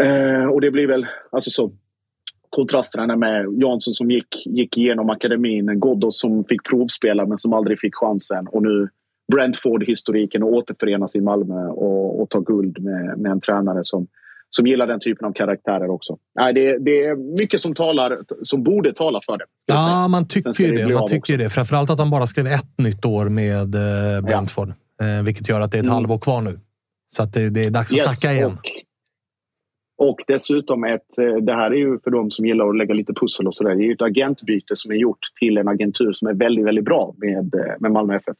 Eh, och det blir väl alltså så kontrasterna med Jansson som gick, gick igenom akademin, Ghoddos som fick provspela men som aldrig fick chansen och nu Brentford-historiken och återförenas i Malmö och, och ta guld med, med en tränare som, som gillar den typen av karaktärer också. Nej, det, det är mycket som, talar, som borde tala för det. Ja, man tycker ju det. Man tycker det. Framförallt att han bara skrev ett nytt år med eh, Brentford. Ja. Eh, vilket gör att det är ett mm. halvår kvar nu. Så att det, det är dags att yes, snacka igen. Och, och dessutom, ett, eh, det här är ju för de som gillar att lägga lite pussel och sådär. Det är ju ett agentbyte som är gjort till en agentur som är väldigt, väldigt bra med, eh, med Malmö FF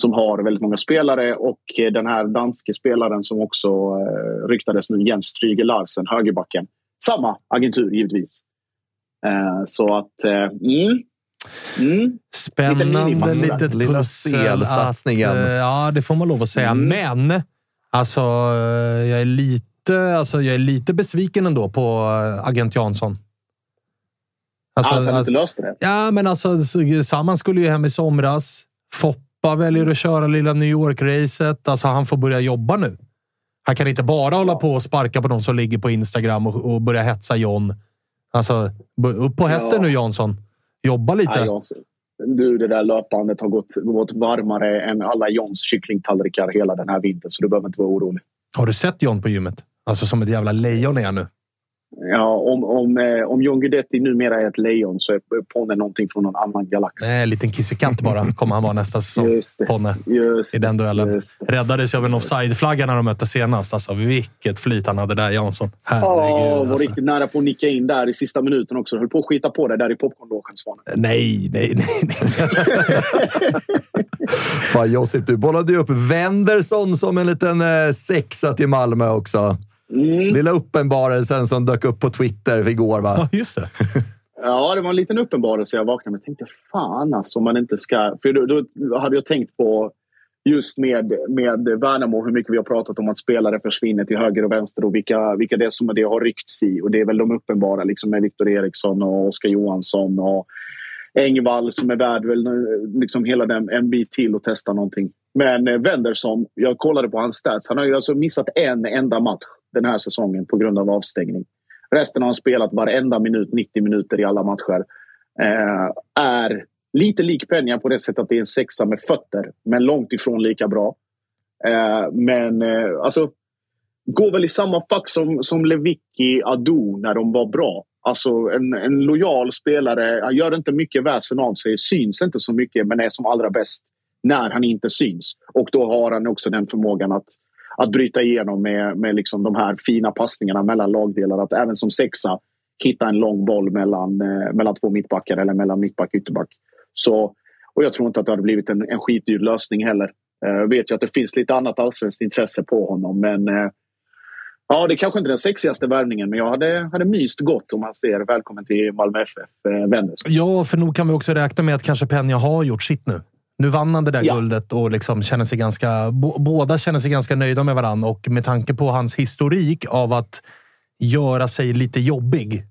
som har väldigt många spelare och den här danske spelaren som också eh, ryktades nu, Jens Stryger Larsen, högerbacken. Samma agentur givetvis. Eh, så att... Eh, mm. Mm. Spännande litet lilla. Att, eh, ja, det får man lov att säga. Mm. Men alltså, eh, jag är lite, alltså, jag är lite besviken ändå på eh, agent Jansson. Alltså, ah, han inte löste det? Ja, men alltså, Samman skulle ju hem i somras. Fopp Foppa väljer att köra lilla New York-racet. Alltså, han får börja jobba nu. Han kan inte bara hålla på och sparka på de som ligger på Instagram och, och börja hetsa John. Alltså, upp på hästen ja. nu Jansson. Jobba lite. Ja, du, det där löpbandet har gått, gått varmare än alla Johns kycklingtallrikar hela den här vintern, så du behöver inte vara orolig. Har du sett John på gymmet? Alltså som ett jävla lejon är han nu. Ja, om, om, eh, om John Guidetti numera är ett lejon så är Ponne någonting från någon annan galax. Nej, en liten kissekatt bara kommer han vara nästa säsong. Just det, Ponne. Just I den duellen. Räddades ju av en offside-flagga när de mötte senast. Alltså, vilket flyt han hade där, Jansson. Herregud. Ja, var alltså. riktigt nära på att nicka in där i sista minuten också. Höll på att skita på det där i popcornlogen, Svanen. Nej, nej, nej. nej. Fan, Josip, du bollade ju upp Wendersson som en liten eh, sexa till Malmö också. Mm. Lilla uppenbarelsen som dök upp på Twitter igår, va? Ja, just det. ja, det var en liten uppenbarelse jag vaknade. Jag tänkte fan alltså, om man inte ska... För då, då hade jag tänkt på just med, med Värnamo hur mycket vi har pratat om att spelare försvinner till höger och vänster och vilka, vilka det är som det har ryckts i. Och det är väl de uppenbara liksom med Viktor Eriksson och Oskar Johansson och Engvall som är värd väl liksom hela den en bit till och testa någonting. Men eh, Wendersson, jag kollade på hans stats. Han har ju alltså missat en enda match den här säsongen på grund av avstängning. Resten har han spelat varenda minut, 90 minuter i alla matcher. Eh, är lite lik Peña på det sättet att det är en sexa med fötter, men långt ifrån lika bra. Eh, men eh, alltså, går väl i samma fack som, som Lewicki, Adu när de var bra. Alltså en, en lojal spelare. Han gör inte mycket väsen av sig, syns inte så mycket men är som allra bäst när han inte syns. Och då har han också den förmågan att att bryta igenom med, med liksom de här fina passningarna mellan lagdelar. Att även som sexa hitta en lång boll mellan, eh, mellan två mittbackar eller mellan mittback och ytterback. Så, och jag tror inte att det hade blivit en, en skitdyr lösning heller. Eh, jag vet ju att det finns lite annat allsvenskt intresse på honom men eh, Ja, det är kanske inte den sexigaste värvningen, men jag hade, hade myst gott om man ser välkommen till Malmö FF, eh, Vännäs. Ja, för nog kan vi också räkna med att kanske Penja har gjort sitt nu. Nu vann han det där ja. guldet och liksom känner sig ganska, båda känner sig ganska nöjda med varandra och med tanke på hans historik av att göra sig lite jobbig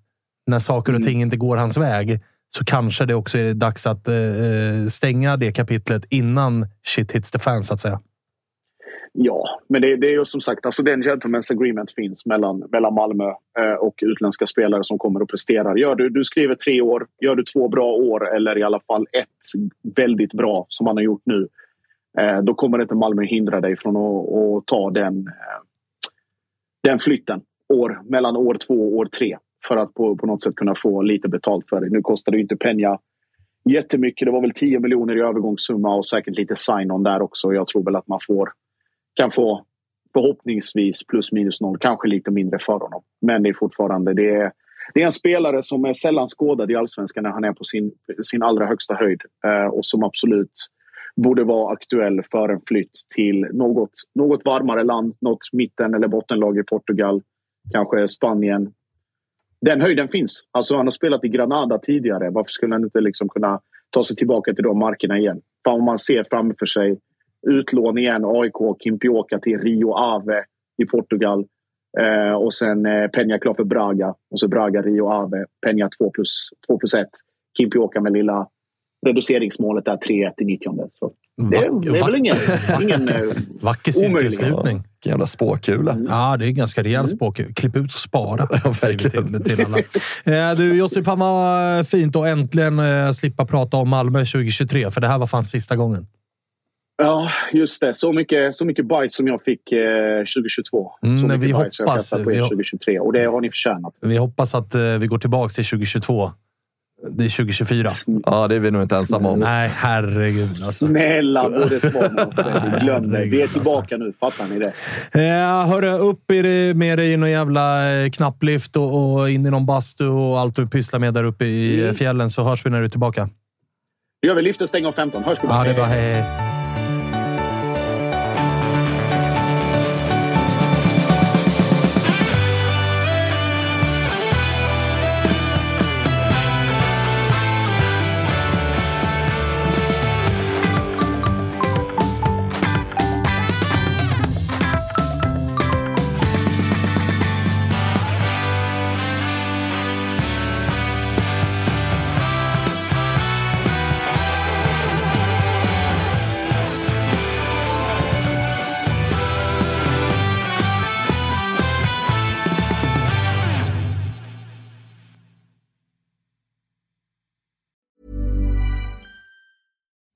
när saker och mm. ting inte går hans väg så kanske det också är dags att eh, stänga det kapitlet innan shit hits the fan, så att säga. Ja, men det, det är ju som sagt, alltså den gentlemen's agreement finns mellan, mellan Malmö eh, och utländska spelare som kommer och presterar. Gör du, du skriver tre år, gör du två bra år eller i alla fall ett väldigt bra som man har gjort nu. Eh, då kommer inte Malmö hindra dig från att, att ta den, eh, den flytten år, mellan år två och år tre för att på, på något sätt kunna få lite betalt för det. Nu kostar det inte pengar jättemycket. Det var väl 10 miljoner i övergångssumma och säkert lite sign-on där också. Jag tror väl att man får, kan få förhoppningsvis plus minus noll, kanske lite mindre för honom. Men det är fortfarande det är, det är en spelare som är sällan skådad i allsvenskan när han är på sin, sin allra högsta höjd eh, och som absolut borde vara aktuell för en flytt till något, något varmare land, något mitten eller bottenlag i Portugal, kanske Spanien. Den höjden finns. Alltså han har spelat i Granada tidigare. Varför skulle han inte liksom kunna ta sig tillbaka till de markerna igen? För om man ser framför sig utlån igen, AIK, Kimpioka till Rio Ave i Portugal. Eh, och sen eh, Peña klar för Braga. Och så Braga, Rio Ave. Peña 2 plus, 2 plus 1. Kimpioka med lilla reduceringsmålet där 3-1 i 90 så det, det är väl ingen, ingen eh, Vacker cirkelslutning. Vilken jävla spåkula. Mm. Ja, det är ganska rejäl mm. spåkula. Klipp ut och spara. Ja, verkligen. Till, till alla. Eh, du, Josip, han var fint att äntligen eh, slippa prata om Malmö 2023, för det här var fan sista gången. Ja, just det. Så mycket, så mycket bajs som jag fick eh, 2022. Mm, så mycket vi bajs hoppas, jag på er 2023 och det har ni förtjänat. Vi hoppas att eh, vi går tillbaka till 2022 det är 2024. Ja, det är vi nog inte ensamma om. Nej, herregud. Alltså. Snälla både Svan och Glöm det. Vi är tillbaka alltså. nu. Fattar ni det? Eh, hörru, upp i det, med dig i någon jävla eh, knapplift och, och in i någon bastu och allt du pysslar med där uppe i mm. fjällen så hörs vi när du är tillbaka. Det gör vi. Lyfter stänger om 15. Hörs vi Ja, det är bra. hej. hej.